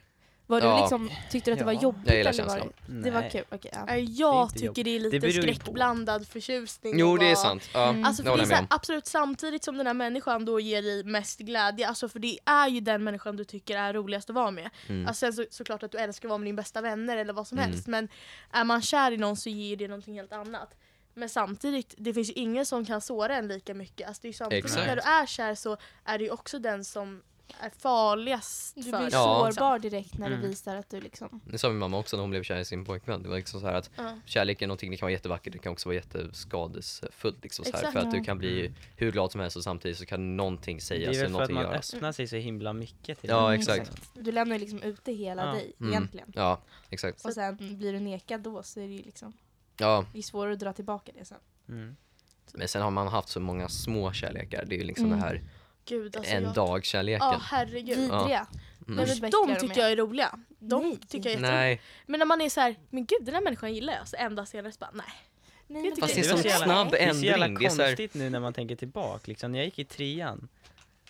Var Ja. du liksom, tyckte du att det var Ja. jobbigt Jag gillar eller var det, det var kul? Okej, ja. Nej, Det är Jag inte tycker jobbigt. det är Det lite beror ju på. skräckblandad förtjusning. Jo att det är vara- sant. Ja, Mm. Alltså det för det håller är jag så med här, om. absolut samtidigt som den här människan då ger dig mest glädje, alltså för det är ju den människan du tycker är roligast att vara med. Mm. Alltså sen så, såklart att du älskar att vara med din bästa vänner eller vad som Mm. helst men är man kär i någon så ger det någonting helt annat. Men samtidigt, det finns ju ingen som kan såra en lika mycket. Alltså det är samtidigt Exakt. när du är kär så är det ju också den som är farligast Du blir. Ja. sårbar direkt när Mm. det visar att du liksom... Det sa min mamma också när hon blev kär i sin pojkvän. Det var liksom så här att Ja. kärlek är någonting, det kan vara jättevackert, det kan också vara jätteskadesfullt liksom så här, Exakt. för att du Mm. kan bli hur glad som helst och samtidigt så kan någonting Det sägas är eller väl för att någonting man göras. öppnar sig så himla mycket till Ja, det. exakt. Du lämnar ju liksom ute hela Ja. dig Mm. egentligen. Ja, exakt. Och sen blir du nekad då så är det ju liksom, Ja, det är svårare att dra tillbaka det sen. Mm. men sen har man haft så många små kärlekar. Det är ju liksom Mm. det här Gud alltså. en jag... dag kärleken. Ja herregud. Vidriga. Mm. Nej, men de tycker jag är roliga. De Nej. tycker jag är jätteroliga. Nej, Men när man är så här, men gud den här människan gillar jag, så enda senare så bara nej. Nej, Jag fast det är en det sån är så snabb Det är så jävla ändring. Det är så här, konstigt nu när man tänker tillbaka, liksom när jag gick i trean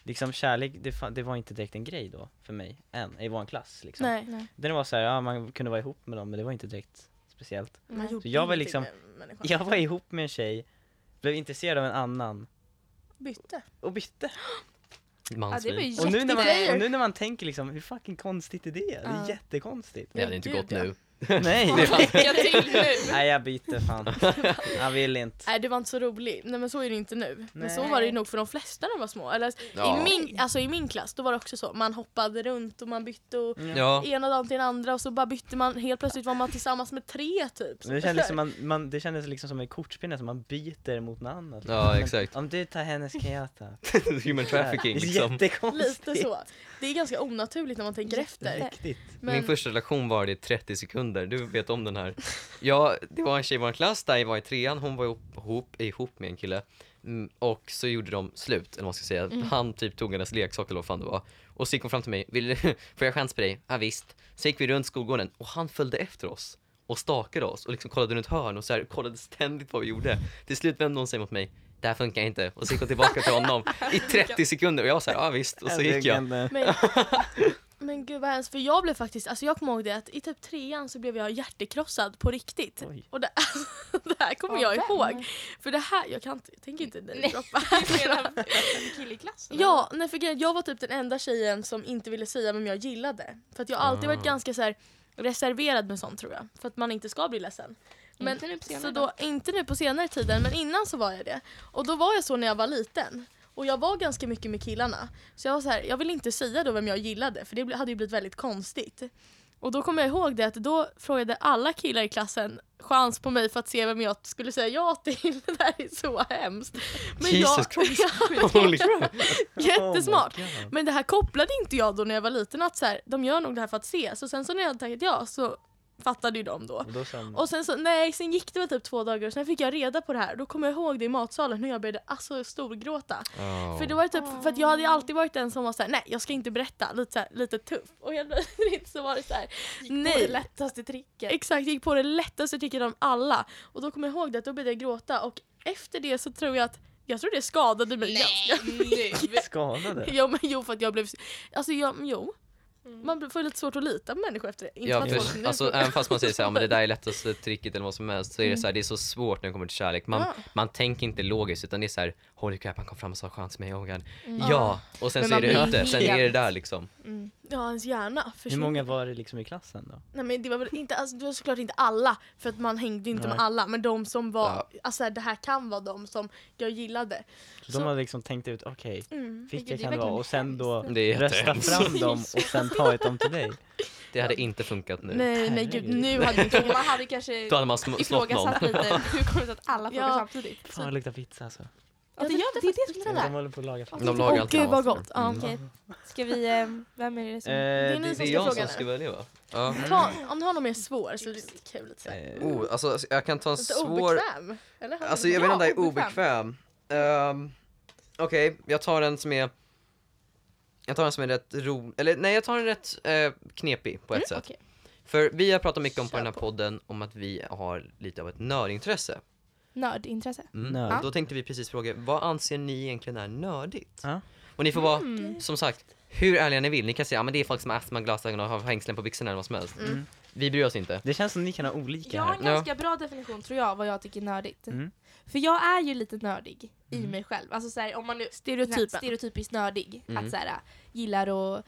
Liksom kärlek, det, fa- det var inte direkt en grej då för mig, än, i vår klass liksom Nej. Nej. Den var så här, ja man kunde vara ihop med dem men det var inte direkt speciellt Så jag var liksom-. Jag var ihop med en tjej, blev intresserad av en annan Bytte. och bytte Ja, det mansvin. var ju och nu, när man, och nu när man tänker liksom, hur fucking konstigt är det? Det är Ja. jättekonstigt Det hade inte gått ja. nu. Nej! Lycka till nu! Nej jag byter fan, jag vill inte Nej det var inte så roligt. Nej men så är det inte nu. Men så var det ju nog för de flesta när de var små. Eller, Ja. i, min, alltså, I min klass då var det också så. Man hoppade runt och man bytte och Ja, ena dagen till den andra och så bara bytte man. Helt plötsligt var man tillsammans med tre typ. Men det kändes, som man, man, det kändes liksom som en kortspinne som man byter mot något annat Ja, exakt. Om du tar hennes kan jag ta human trafficking Det är liksom. jättekonstigt Lite så. Det är ganska onaturligt när man tänker efter. Riktigt Men, Min första relation var det i 30 sekunder, du vet om den här. Ja, det var en tjej i vår klass där jag var i trean, hon var ihop, ihop, med en kille. Mm, och så gjorde de slut, eller vad man ska säga. Mm. Han typ tog hennes leksak eller vad fan det var. Och så gick hon fram till mig, Vill, får jag chans på dig? Ja visst. Så gick vi runt skolgården och han följde efter oss. Och stakade oss och liksom kollade runt hörn och så här, kollade ständigt vad vi gjorde. Till slut vände hon sig mot mig. Det här funkar inte. Och så gick hon tillbaka till honom i 30 sekunder och jag var såhär, ja visst. Och så gick jag. men, gud vad hemskt. För jag blev faktiskt, alltså jag kommer ihåg det att i typ trean så blev jag hjärtekrossad på riktigt. Oj. Och det, det här kommer Av jag vem? ihåg. För det här, jag kan inte, jag tänker inte Nej. klassen? Ja, nej för jag var typ den enda tjejen som inte ville säga vem jag gillade. För att jag har alltid varit Ah. ganska så här reserverad med sånt tror jag. För att man inte ska bli ledsen. Men, Inte nu på senare så då, inte nu på senare tiden, men innan så var jag det. Och då var jag så när jag var liten. Och jag var ganska mycket med killarna. Så jag var så här, jag ville inte säga då vem jag gillade för det hade ju blivit väldigt konstigt. Och då kommer jag ihåg det att då frågade alla killar i klassen chans på mig för att se vem jag skulle säga ja till. Det här är så hemskt. Jesus Christ. Holy crap. Jättesmart. Oh. Men det här kopplade inte jag då när jag var liten att så här, de gör nog det här för att se. Så sen så när jag hade tackat ja så fattade ju de då. Och då sen, Och sen så, nej, sen gick det väl typ två dagar och sen fick jag reda på det här. Då kommer jag ihåg det i matsalen hur jag började alltså storgråta. Oh. För det var typ, för att jag hade alltid varit den som var såhär, nej jag ska inte berätta, lite, så här, lite tuff. Och helt plötsligt så var det såhär, Det nej. lättaste tricket. Exakt, jag gick på det lättaste tricket av alla. Och då kommer jag ihåg det att då började jag gråta och efter det så tror jag att, jag tror det skadade mig ganska nu! skadade Jo men jo för att jag blev, alltså jag, jo. Man får lite svårt att lita på människor efter det. Inte Ja, nu alltså, även fast man säger såhär, men det där är lättaste tricket eller vad som helst, så är det så här, det är så svårt när det kommer till kärlek. Man, Ja. man tänker inte logiskt, utan det är så här, holy crap, han kom fram och sa skönt till mig, oh. Mm. Ja, och sen Men så är det ute, sen är det där liksom. Mm. Ja, ens hjärna Hur försvinner. många var det liksom i klassen då? Nej men det var väl inte, alltså, det var såklart inte alla, för att man hängde ju inte med Nej. alla, men de som var, Ja. alltså det här kan vara de som jag gillade. Så, Så- de hade liksom tänkt ut, okej, Mm. vilka är kan det vara? Och sen då hemskt. Det är rösta jättehemskt. fram dem och sen ta ett dem till dig. Det hade inte funkat nu. Nej nej gud, Herregud. nu hade inte Man hade kanske Då hade man sm- någon. ifrågasatt lite, hur kommer det sig att alla frågar Ja. samtidigt? Fan det luktar pizza alltså. Ja, det gör det, det är det som är Ja, det de där. håller på att laga fram. De lagar Åh alltid gud vad gott. Ja. Mm. Okej, ska vi, eh, vem är det som... Eh, är ni Det som är ska jag fråga som nu. ska välja va? Ja. Ta, om du har någon mer svår så är det lite kul. Lite, så här. eh, Oh, alltså jag kan ta en lite svår... obekväm. Eller? Alltså jag vet inte om det är obekväm. Ehm, Okej, jag tar en som är... Jag tar en som är rätt rolig, eller nej jag tar en rätt eh, knepig på ett sätt. okej. För vi har pratat mycket om på Kör den här på. podden om att vi har lite av ett nördintresse. Nördintresse. Mm. Nörd. Då tänkte vi precis fråga, vad anser ni egentligen är nördigt? Ja. Och ni får vara, Mm. som sagt, hur ärliga ni vill. Ni kan säga, ja men det är folk som har astma, glasögon och har hängslen på byxorna eller vad som helst. Mm. Vi bryr oss inte. Det känns som ni kan ha olika Jag har här. en ganska bra definition tror jag vad jag tycker är nördigt. Mm. För jag är ju lite nördig i mig själv. Alltså såhär, om man nu Stereotypen. stereotypiskt nördig. Mm. Att såhär, gillar att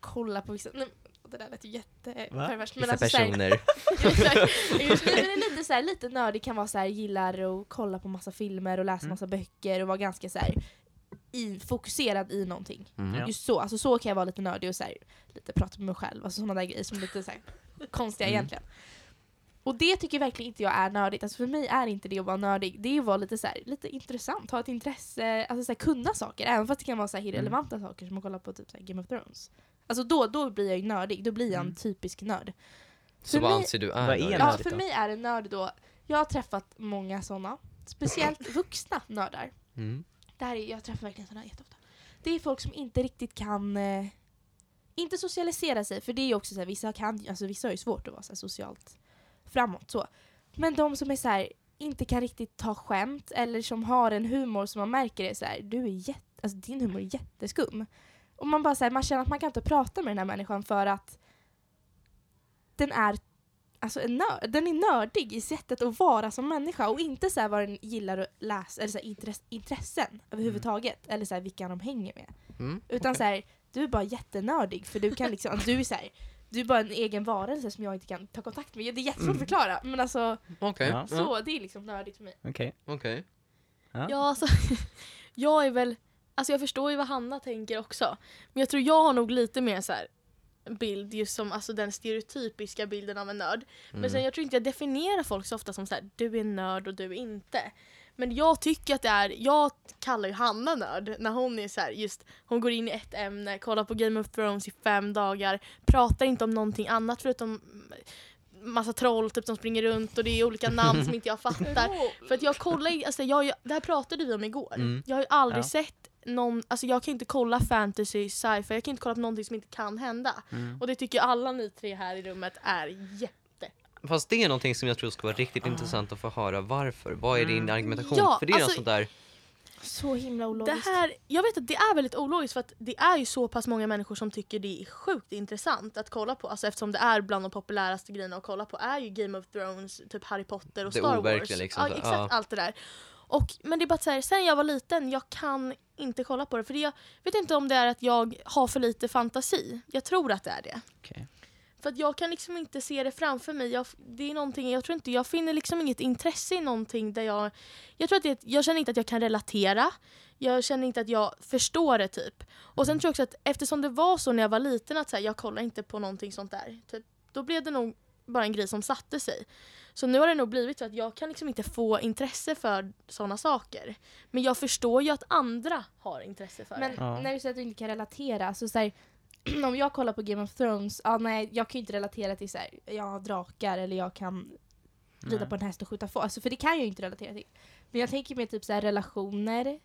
kolla på vissa... Nej, det där lät jätteperverst. Vissa alltså, såhär- personer. Nej, men det är lite, så här, lite nördig kan vara så här, gillar att kolla på massa filmer och läsa Mm. massa böcker och vara ganska så i, fokuserad i någonting. Mm. Ja. Just så, alltså så kan jag vara lite nördig och så lite prata med mig själv, alltså sådana där grejer som är lite så här, konstiga Mm. egentligen. Och det tycker verkligen inte jag är nördigt. Alltså för mig är inte det att vara nördig. Det är att vara lite, så här, lite intressant, ha ett intresse, alltså så här, kunna saker. Även fast det kan vara så här, irrelevanta saker som att kolla på typ så här, Game of Thrones. Alltså då, då blir jag ju nördig, då blir jag en Mm. typisk nörd. Så För vad mig- anser du är Vad är nördigt? Ja, för då? mig är en nörd då, jag har träffat många sådana, speciellt vuxna nördar. Mm. Det här är, jag träffar verkligen sådana jätteofta. Det är folk som inte riktigt kan, eh, inte socialisera sig, för det är ju också så här, vissa kan alltså vissa har ju svårt att vara så här, socialt framåt så. Men de som är så här, inte kan riktigt ta skämt, eller som har en humor som man märker är så här, du är jätte, alltså din humor är jätteskum. Och man bara så här, man känner att man kan inte prata med den här människan för att den är alltså nörd, den är nördig i sättet att vara som människa och inte så här vad den gillar att läsa, eller så här intress- intressen överhuvudtaget, eller så här vilka de hänger med. Mm. Utan okej. så här, du är bara jättenördig för du kan liksom, du är så här, du är bara en egen varelse som jag inte kan ta kontakt med. Det är jättesvårt att förklara men alltså Okej. Ja. Ja. så, det är liksom nördigt för mig. Okej. Okej. Ja, alltså, jag är väl, alltså jag förstår ju vad Hanna tänker också. Men jag tror jag har nog lite mer så här bild just som alltså den stereotypiska bilden av en nörd. Men Mm. sen jag tror inte jag definierar folk så ofta som så här, du är nörd och du är inte. Men jag tycker att det är, jag kallar ju Hanna nörd när hon är så här, just hon går in i ett ämne, kollar på Game of Thrones i fem dagar, pratar inte om någonting annat förutom massa troll typ som springer runt och det är olika namn som inte jag fattar. För att jag kollar alltså jag, jag, det här pratade vi om igår. Mm. Jag har ju aldrig Ja. sett någon, alltså jag kan inte kolla fantasy, sci-fi, jag kan inte kolla på någonting som inte kan hända. Mm. Och det tycker jag alla ni tre här i rummet är jätte. Fast det är någonting som jag tror ska vara riktigt intressant att få höra varför. Vad är din Mm. argumentation? Ja, För det är alltså- något sånt där, Så himla Det ologiskt. här, jag vet att det är väldigt ologiskt för att det är ju så pass många människor som tycker det är sjukt intressant att kolla på. Alltså eftersom det är bland de populäraste grejerna att kolla på är ju Game of Thrones, typ Harry Potter och Det Star Wars. liksom, Ja exakt ja. allt det där. Och, men det är bara så här, sen jag var liten, jag kan inte kolla på det. För det, jag vet inte om det är att jag har för lite fantasi. Jag tror att det är det. Okej. För att jag kan liksom inte se det framför mig. Jag, det är någonting, jag tror inte, jag finner liksom inget intresse i någonting där jag... Jag tror att det, jag känner inte att jag kan relatera. Jag känner inte att jag förstår det typ. Och sen tror jag också att eftersom det var så när jag var liten att så här, jag kollar inte på någonting sånt där. Typ, då blev det nog bara en grej som satte sig. Så nu har det nog blivit så att jag kan liksom inte få intresse för sådana saker. Men jag förstår ju att andra har intresse för Men det. Ja. när du säger att du inte kan relatera, så, så här, om jag kollar på Game of Thrones, ja, nej, jag kan ju inte relatera till så här, jag har drakar eller jag kan rida Nej. på en häst och skjuta få. Alltså, för det kan jag ju inte relatera till. Men jag tänker mer typ så här, relationer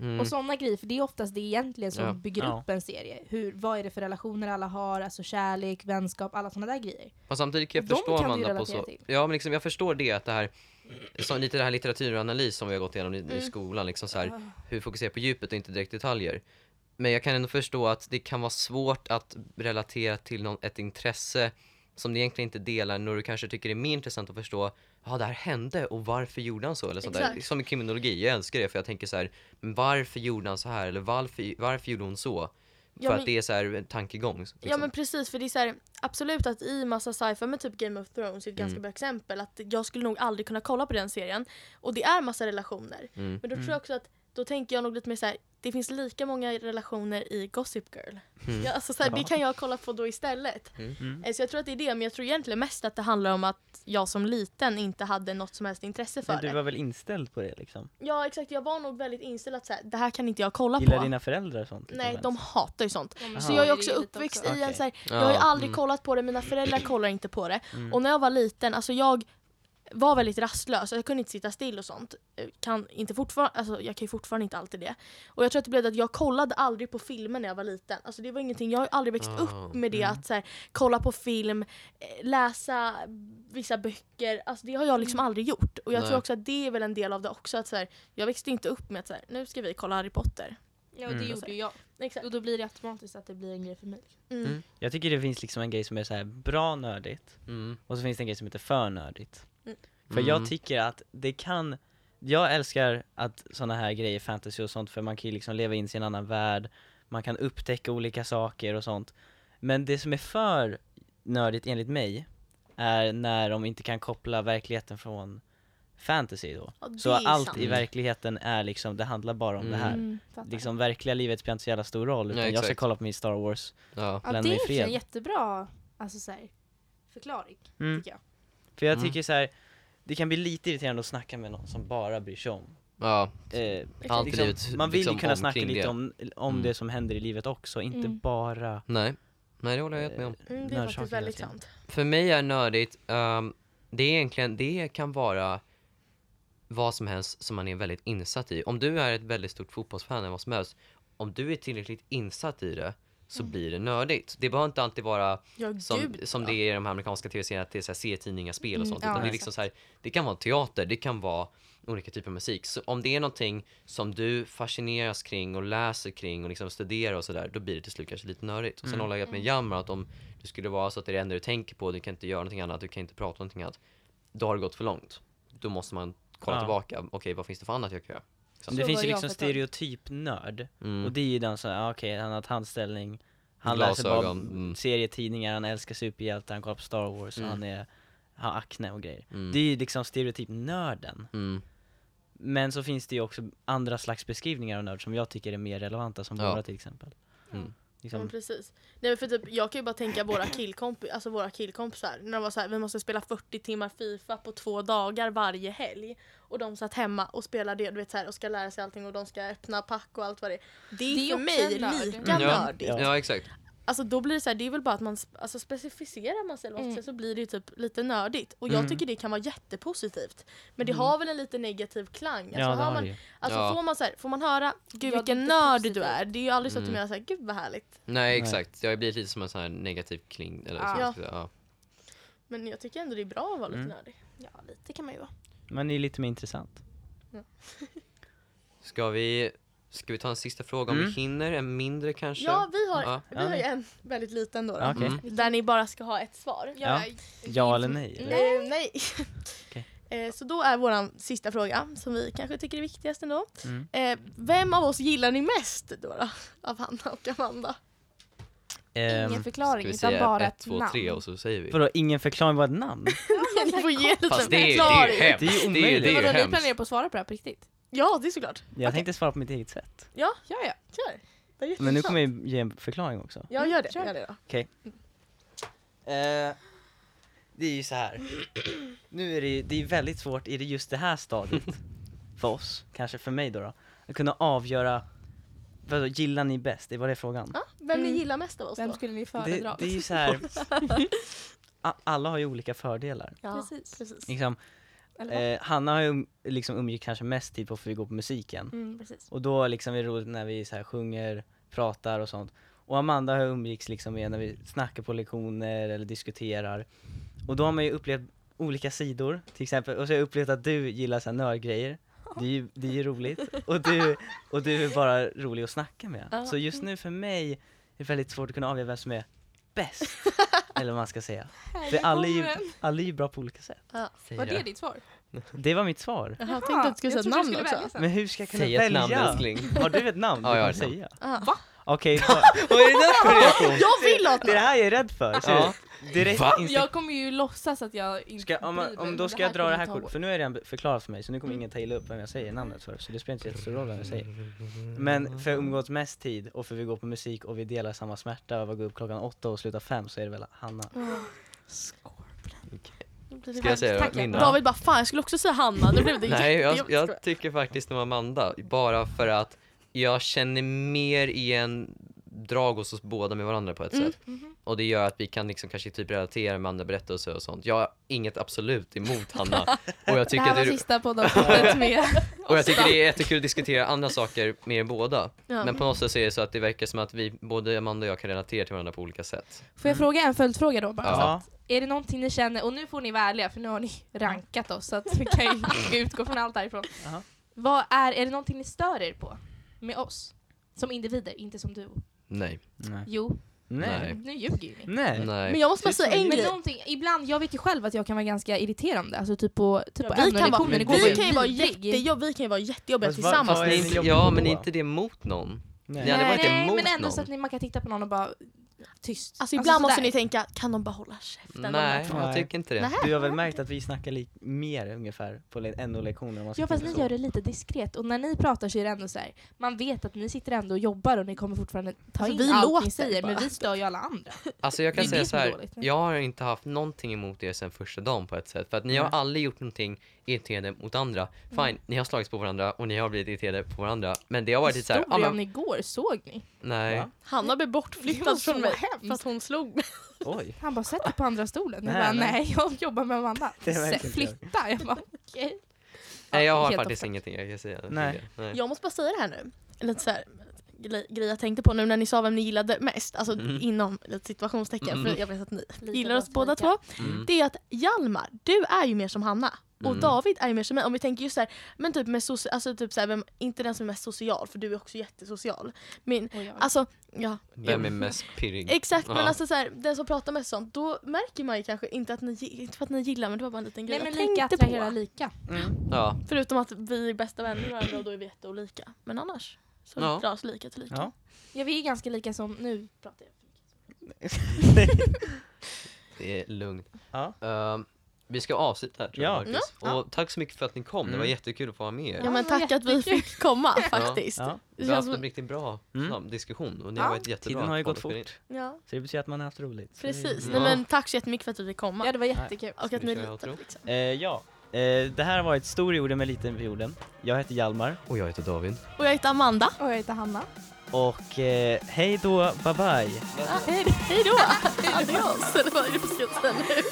mm. och sådana grejer, för det är oftast det egentligen som Ja. bygger Ja. upp en serie. Hur, vad är det för relationer alla har, alltså kärlek, vänskap, alla sådana där grejer. Och samtidigt kan jag De förstå kan Amanda på så... till. Ja men liksom jag förstår det att det här, som lite det här litteraturanalys som vi har gått igenom i, i Mm. skolan liksom så här, Ah. hur fokusera på djupet och inte direkt detaljer. men jag kan ändå förstå att det kan vara svårt att relatera till någon, ett intresse som du egentligen inte delar när du kanske tycker det är mer intressant att förstå ja det här hände och varför gjorde han så eller sånt där. Som i kriminologi, jag älskar det för jag tänker så här, men varför gjorde han så här eller varför, varför gjorde hon så? För Ja, men- att det är så här en tankegång. Liksom. Ja men precis, för det är så här, absolut att i massa sci-fi med typ Game of Thrones är ett ganska Mm. bra exempel. Att jag skulle nog aldrig kunna kolla på den serien. Och det är massa relationer. Mm. Men då Mm. tror jag också att, då tänker jag nog lite mer så här, det finns lika många relationer i Gossip Girl. Mm. Ja, alltså så här, Det Ja. kan jag kolla på då istället. Mm. Eh, Så jag tror att det är det, men jag tror egentligen mest att det handlar om att jag som liten inte hade något som helst intresse för Men du det. var väl inställd på det liksom? Ja exakt, jag var nog väldigt inställd att så här, det här kan inte jag kolla Gillar på. dina föräldrar sånt? liksom Nej, ens? de hatar ju sånt. Ja, men Så jag är det också uppväxt också. i en Okej. så här, jag har ju Ja, aldrig mm. kollat på det, mina föräldrar kollar inte på det. Mm. Och när jag var liten, alltså jag var väldigt rastlös, jag kunde inte sitta still och sånt. Kan inte fortfarande, alltså jag kan ju fortfarande inte alltid det. Och jag tror att det blev att jag kollade aldrig på filmer när jag var liten. Alltså det var ingenting, jag har aldrig växt Ah, upp med det mm. att så här, kolla på film, eh, läsa vissa böcker. Alltså det har jag liksom aldrig gjort. Och jag Nej. tror också att det är väl en del av det också. Att så här, jag växte inte upp med att så här, nu ska vi kolla Harry Potter. Ja, och det Mm. gjorde jag. Exakt. Och då blir det automatiskt att det blir en grej för mig. Mm. Mm. Jag tycker det finns liksom en grej som är så här bra nördigt Mm. och så finns det en grej som heter för nördigt. Mm. För jag Mm. tycker att det kan, jag älskar att sådana här grejer, fantasy och sånt, för man kan ju liksom leva in sig i en annan värld, man kan upptäcka olika saker och sånt. Men det som är för nördigt enligt mig är när de inte kan koppla verkligheten från fantasy då. Ja, det Så allt sant. i verkligen är liksom, det handlar bara om det här. Mm, fattar. Liksom verkliga livet spelar inte så jävla stor roll, utan Ja, jag ska kolla på min Star Wars. Ja. ja, det är en jättebra alltså, så här, förklaring, Mm. tycker jag. För jag Mm. tycker så här, det kan bli lite irriterande att snacka med någon som bara bryr sig om. ja. Eh, Allt liksom, livet man vill ju liksom kunna snacka omkring lite det. om, om Mm. det som händer i livet också, inte Mm. bara Nej. Nej, det håller jag helt med om. eh, Mm, det är faktiskt väldigt sant. För mig är nördigt, ehm, det är egentligen, det kan vara vad som helst som man är väldigt insatt i. Om du är ett väldigt stort fotbollsfan eller vad som helst, om du är tillräckligt insatt i det så blir det nördigt. Det behöver inte alltid vara Ja, som, gud, som ja. det är i de amerikanska tv-serierna, att det är så serietidningar, spel och Mm, sånt. ja, utan det, är liksom så här, det kan vara teater, det kan vara olika typer av musik. Så om det är någonting som du fascineras kring och läser kring och liksom studerar och sådär, då blir det till slut kanske lite nördigt. Och sen Mm. håller jag med Jammer att om det skulle vara så att det är det enda du tänker på, du kan inte göra någonting annat, du kan inte prata om någonting annat, då har det gått för långt. Då måste man kolla Ja. tillbaka, okej vad finns det för annat jag kan göra? Men Så det finns var ju liksom stereotyp nörd, Mm. och det är ju den som, okej, han har tandställning, han läser bara mm. serietidningar, han älskar superhjältar, han kollar på Star Wars, och Mm. han är, har akne och grejer. Mm. Det är ju liksom stereotyp-nörden. Mm. Men så finns det ju också andra slags beskrivningar av nörd som jag tycker är mer relevanta, som Ja. våra till exempel. Mm. Ja, Liksom, precis. Nej, men för typ, jag kan ju bara tänka våra, killkomp alltså våra killkompisar. När de var så här, vi måste spela 40 timmar Fifa på två dagar varje helg. Och de satt hemma och spelade det du vet, så här, och ska lära sig allting och de ska öppna pack och allt vad det är. Det är, Det är för mig lika Mm. Ja. nördigt. Ja. Ja, exakt. Alltså då blir det så här, det är väl bara att man alltså, specificerar man sig eller Mm. så blir det ju typ lite nördigt. Och jag Mm. tycker det kan vara jättepositivt. Men det Mm. har väl en lite negativ klang. Alltså, ja, det har har man, det alltså Ja. får, man så här, får man höra gud Ja, vilken det är nörd positivt. du är. Det är ju aldrig så att du Mm. menar såhär, gud vad härligt. Nej, exakt. Jag blir lite som en sån här negativ kling, eller Ja. så. Ja. Men jag tycker ändå det är bra att vara lite Mm. nördig. Ja, lite kan man ju vara. Man är ju lite mer intressant. Ska vi, ska vi ta en sista fråga om Mm. vi hinner? En mindre kanske? Ja, vi har, Ja. vi har ju en väldigt liten då. då. Okej. Mm. Där ni bara ska ha ett svar. Ja. Ja eller nej? Eller? Nej. nej. Okej. Eh, Så då är vår sista fråga, som vi kanske tycker är viktigast ändå. Mm. Eh, Vem av oss gillar ni mest då? då? Av Hanna och Amanda? Ehm, Ingen förklaring utan bara ett, ett två, namn. tre och så säger vi? Vadå, ingen förklaring, bara ett namn? ni får ge lite Fast det är, det är ju förklaring. hemskt. Det är ju Det är, omöjligt. det är Vadå, ju ni planerar på att svara på det här på riktigt? Ja, det är såklart. Jag Okej. tänkte svara på mitt eget sätt. Ja, Ja, ja. kör. Det är Men nu kommer jag ge en förklaring också. Ja, gör det. Kör. Gör det då. Eh, det är ju så här. Nu är det ju, det är väldigt svårt i det just det här stadiet för oss, kanske för mig då, då att kunna avgöra Vadå, gillar ni bäst? Det var det frågan? Ja, vem Mm. ni gillar mest av oss Vem då? skulle ni Det, föredra? det är ju så här. a- alla har ju olika fördelar. Ja, Precis. precis. Liksom? Eh, Hanna har ju um, liksom umgick kanske mest tid på för vi går på musiken. Mm. Och då liksom är det roligt när vi så här sjunger, pratar och sånt. Och Amanda har umgicks liksom med när vi snackar på lektioner eller diskuterar. Och då har man ju upplevt olika sidor, till exempel. Och så har jag upplevt att du gillar så här nördgrejer. Det är ju det är ju roligt och du, och du är bara rolig att snacka med. Så just nu för mig är det väldigt svårt att kunna avgöra vem som är bäst. eller vad man ska säga. För alla är ju, alla är ju bra på olika sätt. Säg Var det ditt svar? Det var mitt svar. Jaha, jag tänkte att du skulle säga ett namn också. Men hur ska jag kunna Säg ett välja? namn älskling. Har du ett namn Ja, du jag har kan ett namn. säga? Va? Okej, då- Vad är det där för reaktion? Jag vill ha det är det här jag är rädd för. Så Ja. direkt Va? Jag kommer ju låtsas att jag inte Ska, om, bryr mig, om då ska jag dra det här ta kortet, för nu är det redan förklarat för mig så nu kommer ingen ta illa upp vem jag säger namnet för, så det spelar inte jättestor roll vem jag säger. Men för att umgås mest tid och för att vi går på musik och vi delar samma smärta av att gå upp klockan åtta och sluta fem så är det väl Hanna. Ska jag säga Tack, min då? David bara, fan jag skulle också säga Hanna, nu blev det Nej, jag, jag tycker faktiskt nog Amanda, bara för att jag känner mer igen drag hos oss båda med varandra på ett Mm. sätt. Och det gör att vi kan liksom kanske typ relatera med andra berättelser och sånt. Jag har inget absolut emot Hanna. Och jag Det tycker, här att var det, sista poddavsnittet med och jag tycker det är jättekul att diskutera andra saker med er båda. Ja. Men på något sätt så är det så att det verkar som att vi, både Amanda och jag kan relatera till varandra på olika sätt. Får jag fråga en följdfråga då bara? Ja. Är det någonting ni känner, och nu får ni vara ärliga för nu har ni rankat oss så att vi kan ju utgå från allt därifrån. Jaha. Vad är, är det någonting ni stör er på med oss? Som individer, inte som du. Nej. Nej. Jo, Nej. nu ljuger ju ni. Nej. Nej. Men jag måste bara säga en Men grej. någonting, ibland, jag vet ju själv att jag kan vara ganska irriterande, alltså typ på, typ på Vi kan, vara, går vi ju kan ju vara jättejobb, vi kan ju vara jättejobbiga Fast vad- tillsammans. vad är Inte, det jobbigt ja, då? men inte det mot någon. Nej. Ni hade varit Nej, emot men ändå någon. så att ni, man kan titta på någon och bara tyst. Alltså ibland måste sådär. ni tänka, kan de bara hålla käften? Nej, jag tycker inte det. Du har väl märkt att vi snackar li- mer ungefär på le- NO-lektioner om man ska Ja fast ni så. gör det lite diskret och när ni pratar så är det ändå så här. man vet att ni sitter ändå och jobbar och ni kommer fortfarande ta Alltså, in vi allt låter ni säger men bara. vi stör ju alla andra. Alltså jag kan säga så här, dåligt. jag har inte haft någonting emot er sedan första dagen på ett sätt. För att ni har aldrig gjort någonting irriterande mot andra. Mm. Fine, ni har slagits på varandra och ni har blivit irriterade på varandra. Men det har varit lite såhär, ah, Historien men, igår, såg ni? nej. Va? Hanna blev bortflyttad från mig hemskt. för att hon slog mig. Oj. Han bara sätt dig på andra stolen. Jag Nej, bara nej. nej jag jobbar med Amanda. Det är "Sä- verkligen Flytta. Jag bara okej. Nej jag har faktiskt ingenting jag kan säga. Nej. nej. Jag måste bara säga det här nu. Lite så här, grej, jag tänkte på nu när ni sa vem ni gillade mest, alltså Mm. inom lite situationstecken, Mm. för jag vet att ni Lite gillar oss båda lika. två. Mm. Det är att Hjalmar, du är ju mer som Hanna. Och Mm. David är ju mer som mig. Om vi tänker just så här, men typ med soci- alltså typ så här, vem, inte den som är mest social, för du är också jättesocial. Men, Och jag- alltså, ja. Vem är mest pirrig? Exakt, men Ja. alltså så här, den som pratar mest sånt, då märker man ju kanske inte att ni, gi- inte för att ni gillar, men det var bara en liten grej Nej men jag lika tänkte attraherar på. lika. Ja. Förutom att vi är bästa vänner med varandra och då är vi jätteolika. Men annars så Ja. dras lika till lika. Ja. Ja vi är ganska lika som, nu pratar jag. Det är lugnt. Ja. Ehm, vi ska avsluta här tror jag Ja. Ja. Och tack så mycket för att ni kom, det var Mm. jättekul att få vara med er. Ja men det tack att vi jättekul. fick komma faktiskt. Ja. Det Vi har haft en riktigt bra Mm. diskussion och ni Ja. har varit jättebra. Tiden har ju gått fort. ja, Så det betyder att man har haft roligt. Det- precis. Nej, men tack så jättemycket för att vi fick komma. Ja det var jättekul. och att ni litade liksom. Eh, ja, eh, det här har varit Stor jorden med liten jorden. Jag heter Hjalmar Och jag heter David. Och jag heter Amanda. Och jag heter Hanna. och eh, hej då, bye bye. Ja, hej, hej då! Adios! Eller vad är det du ska säga nu?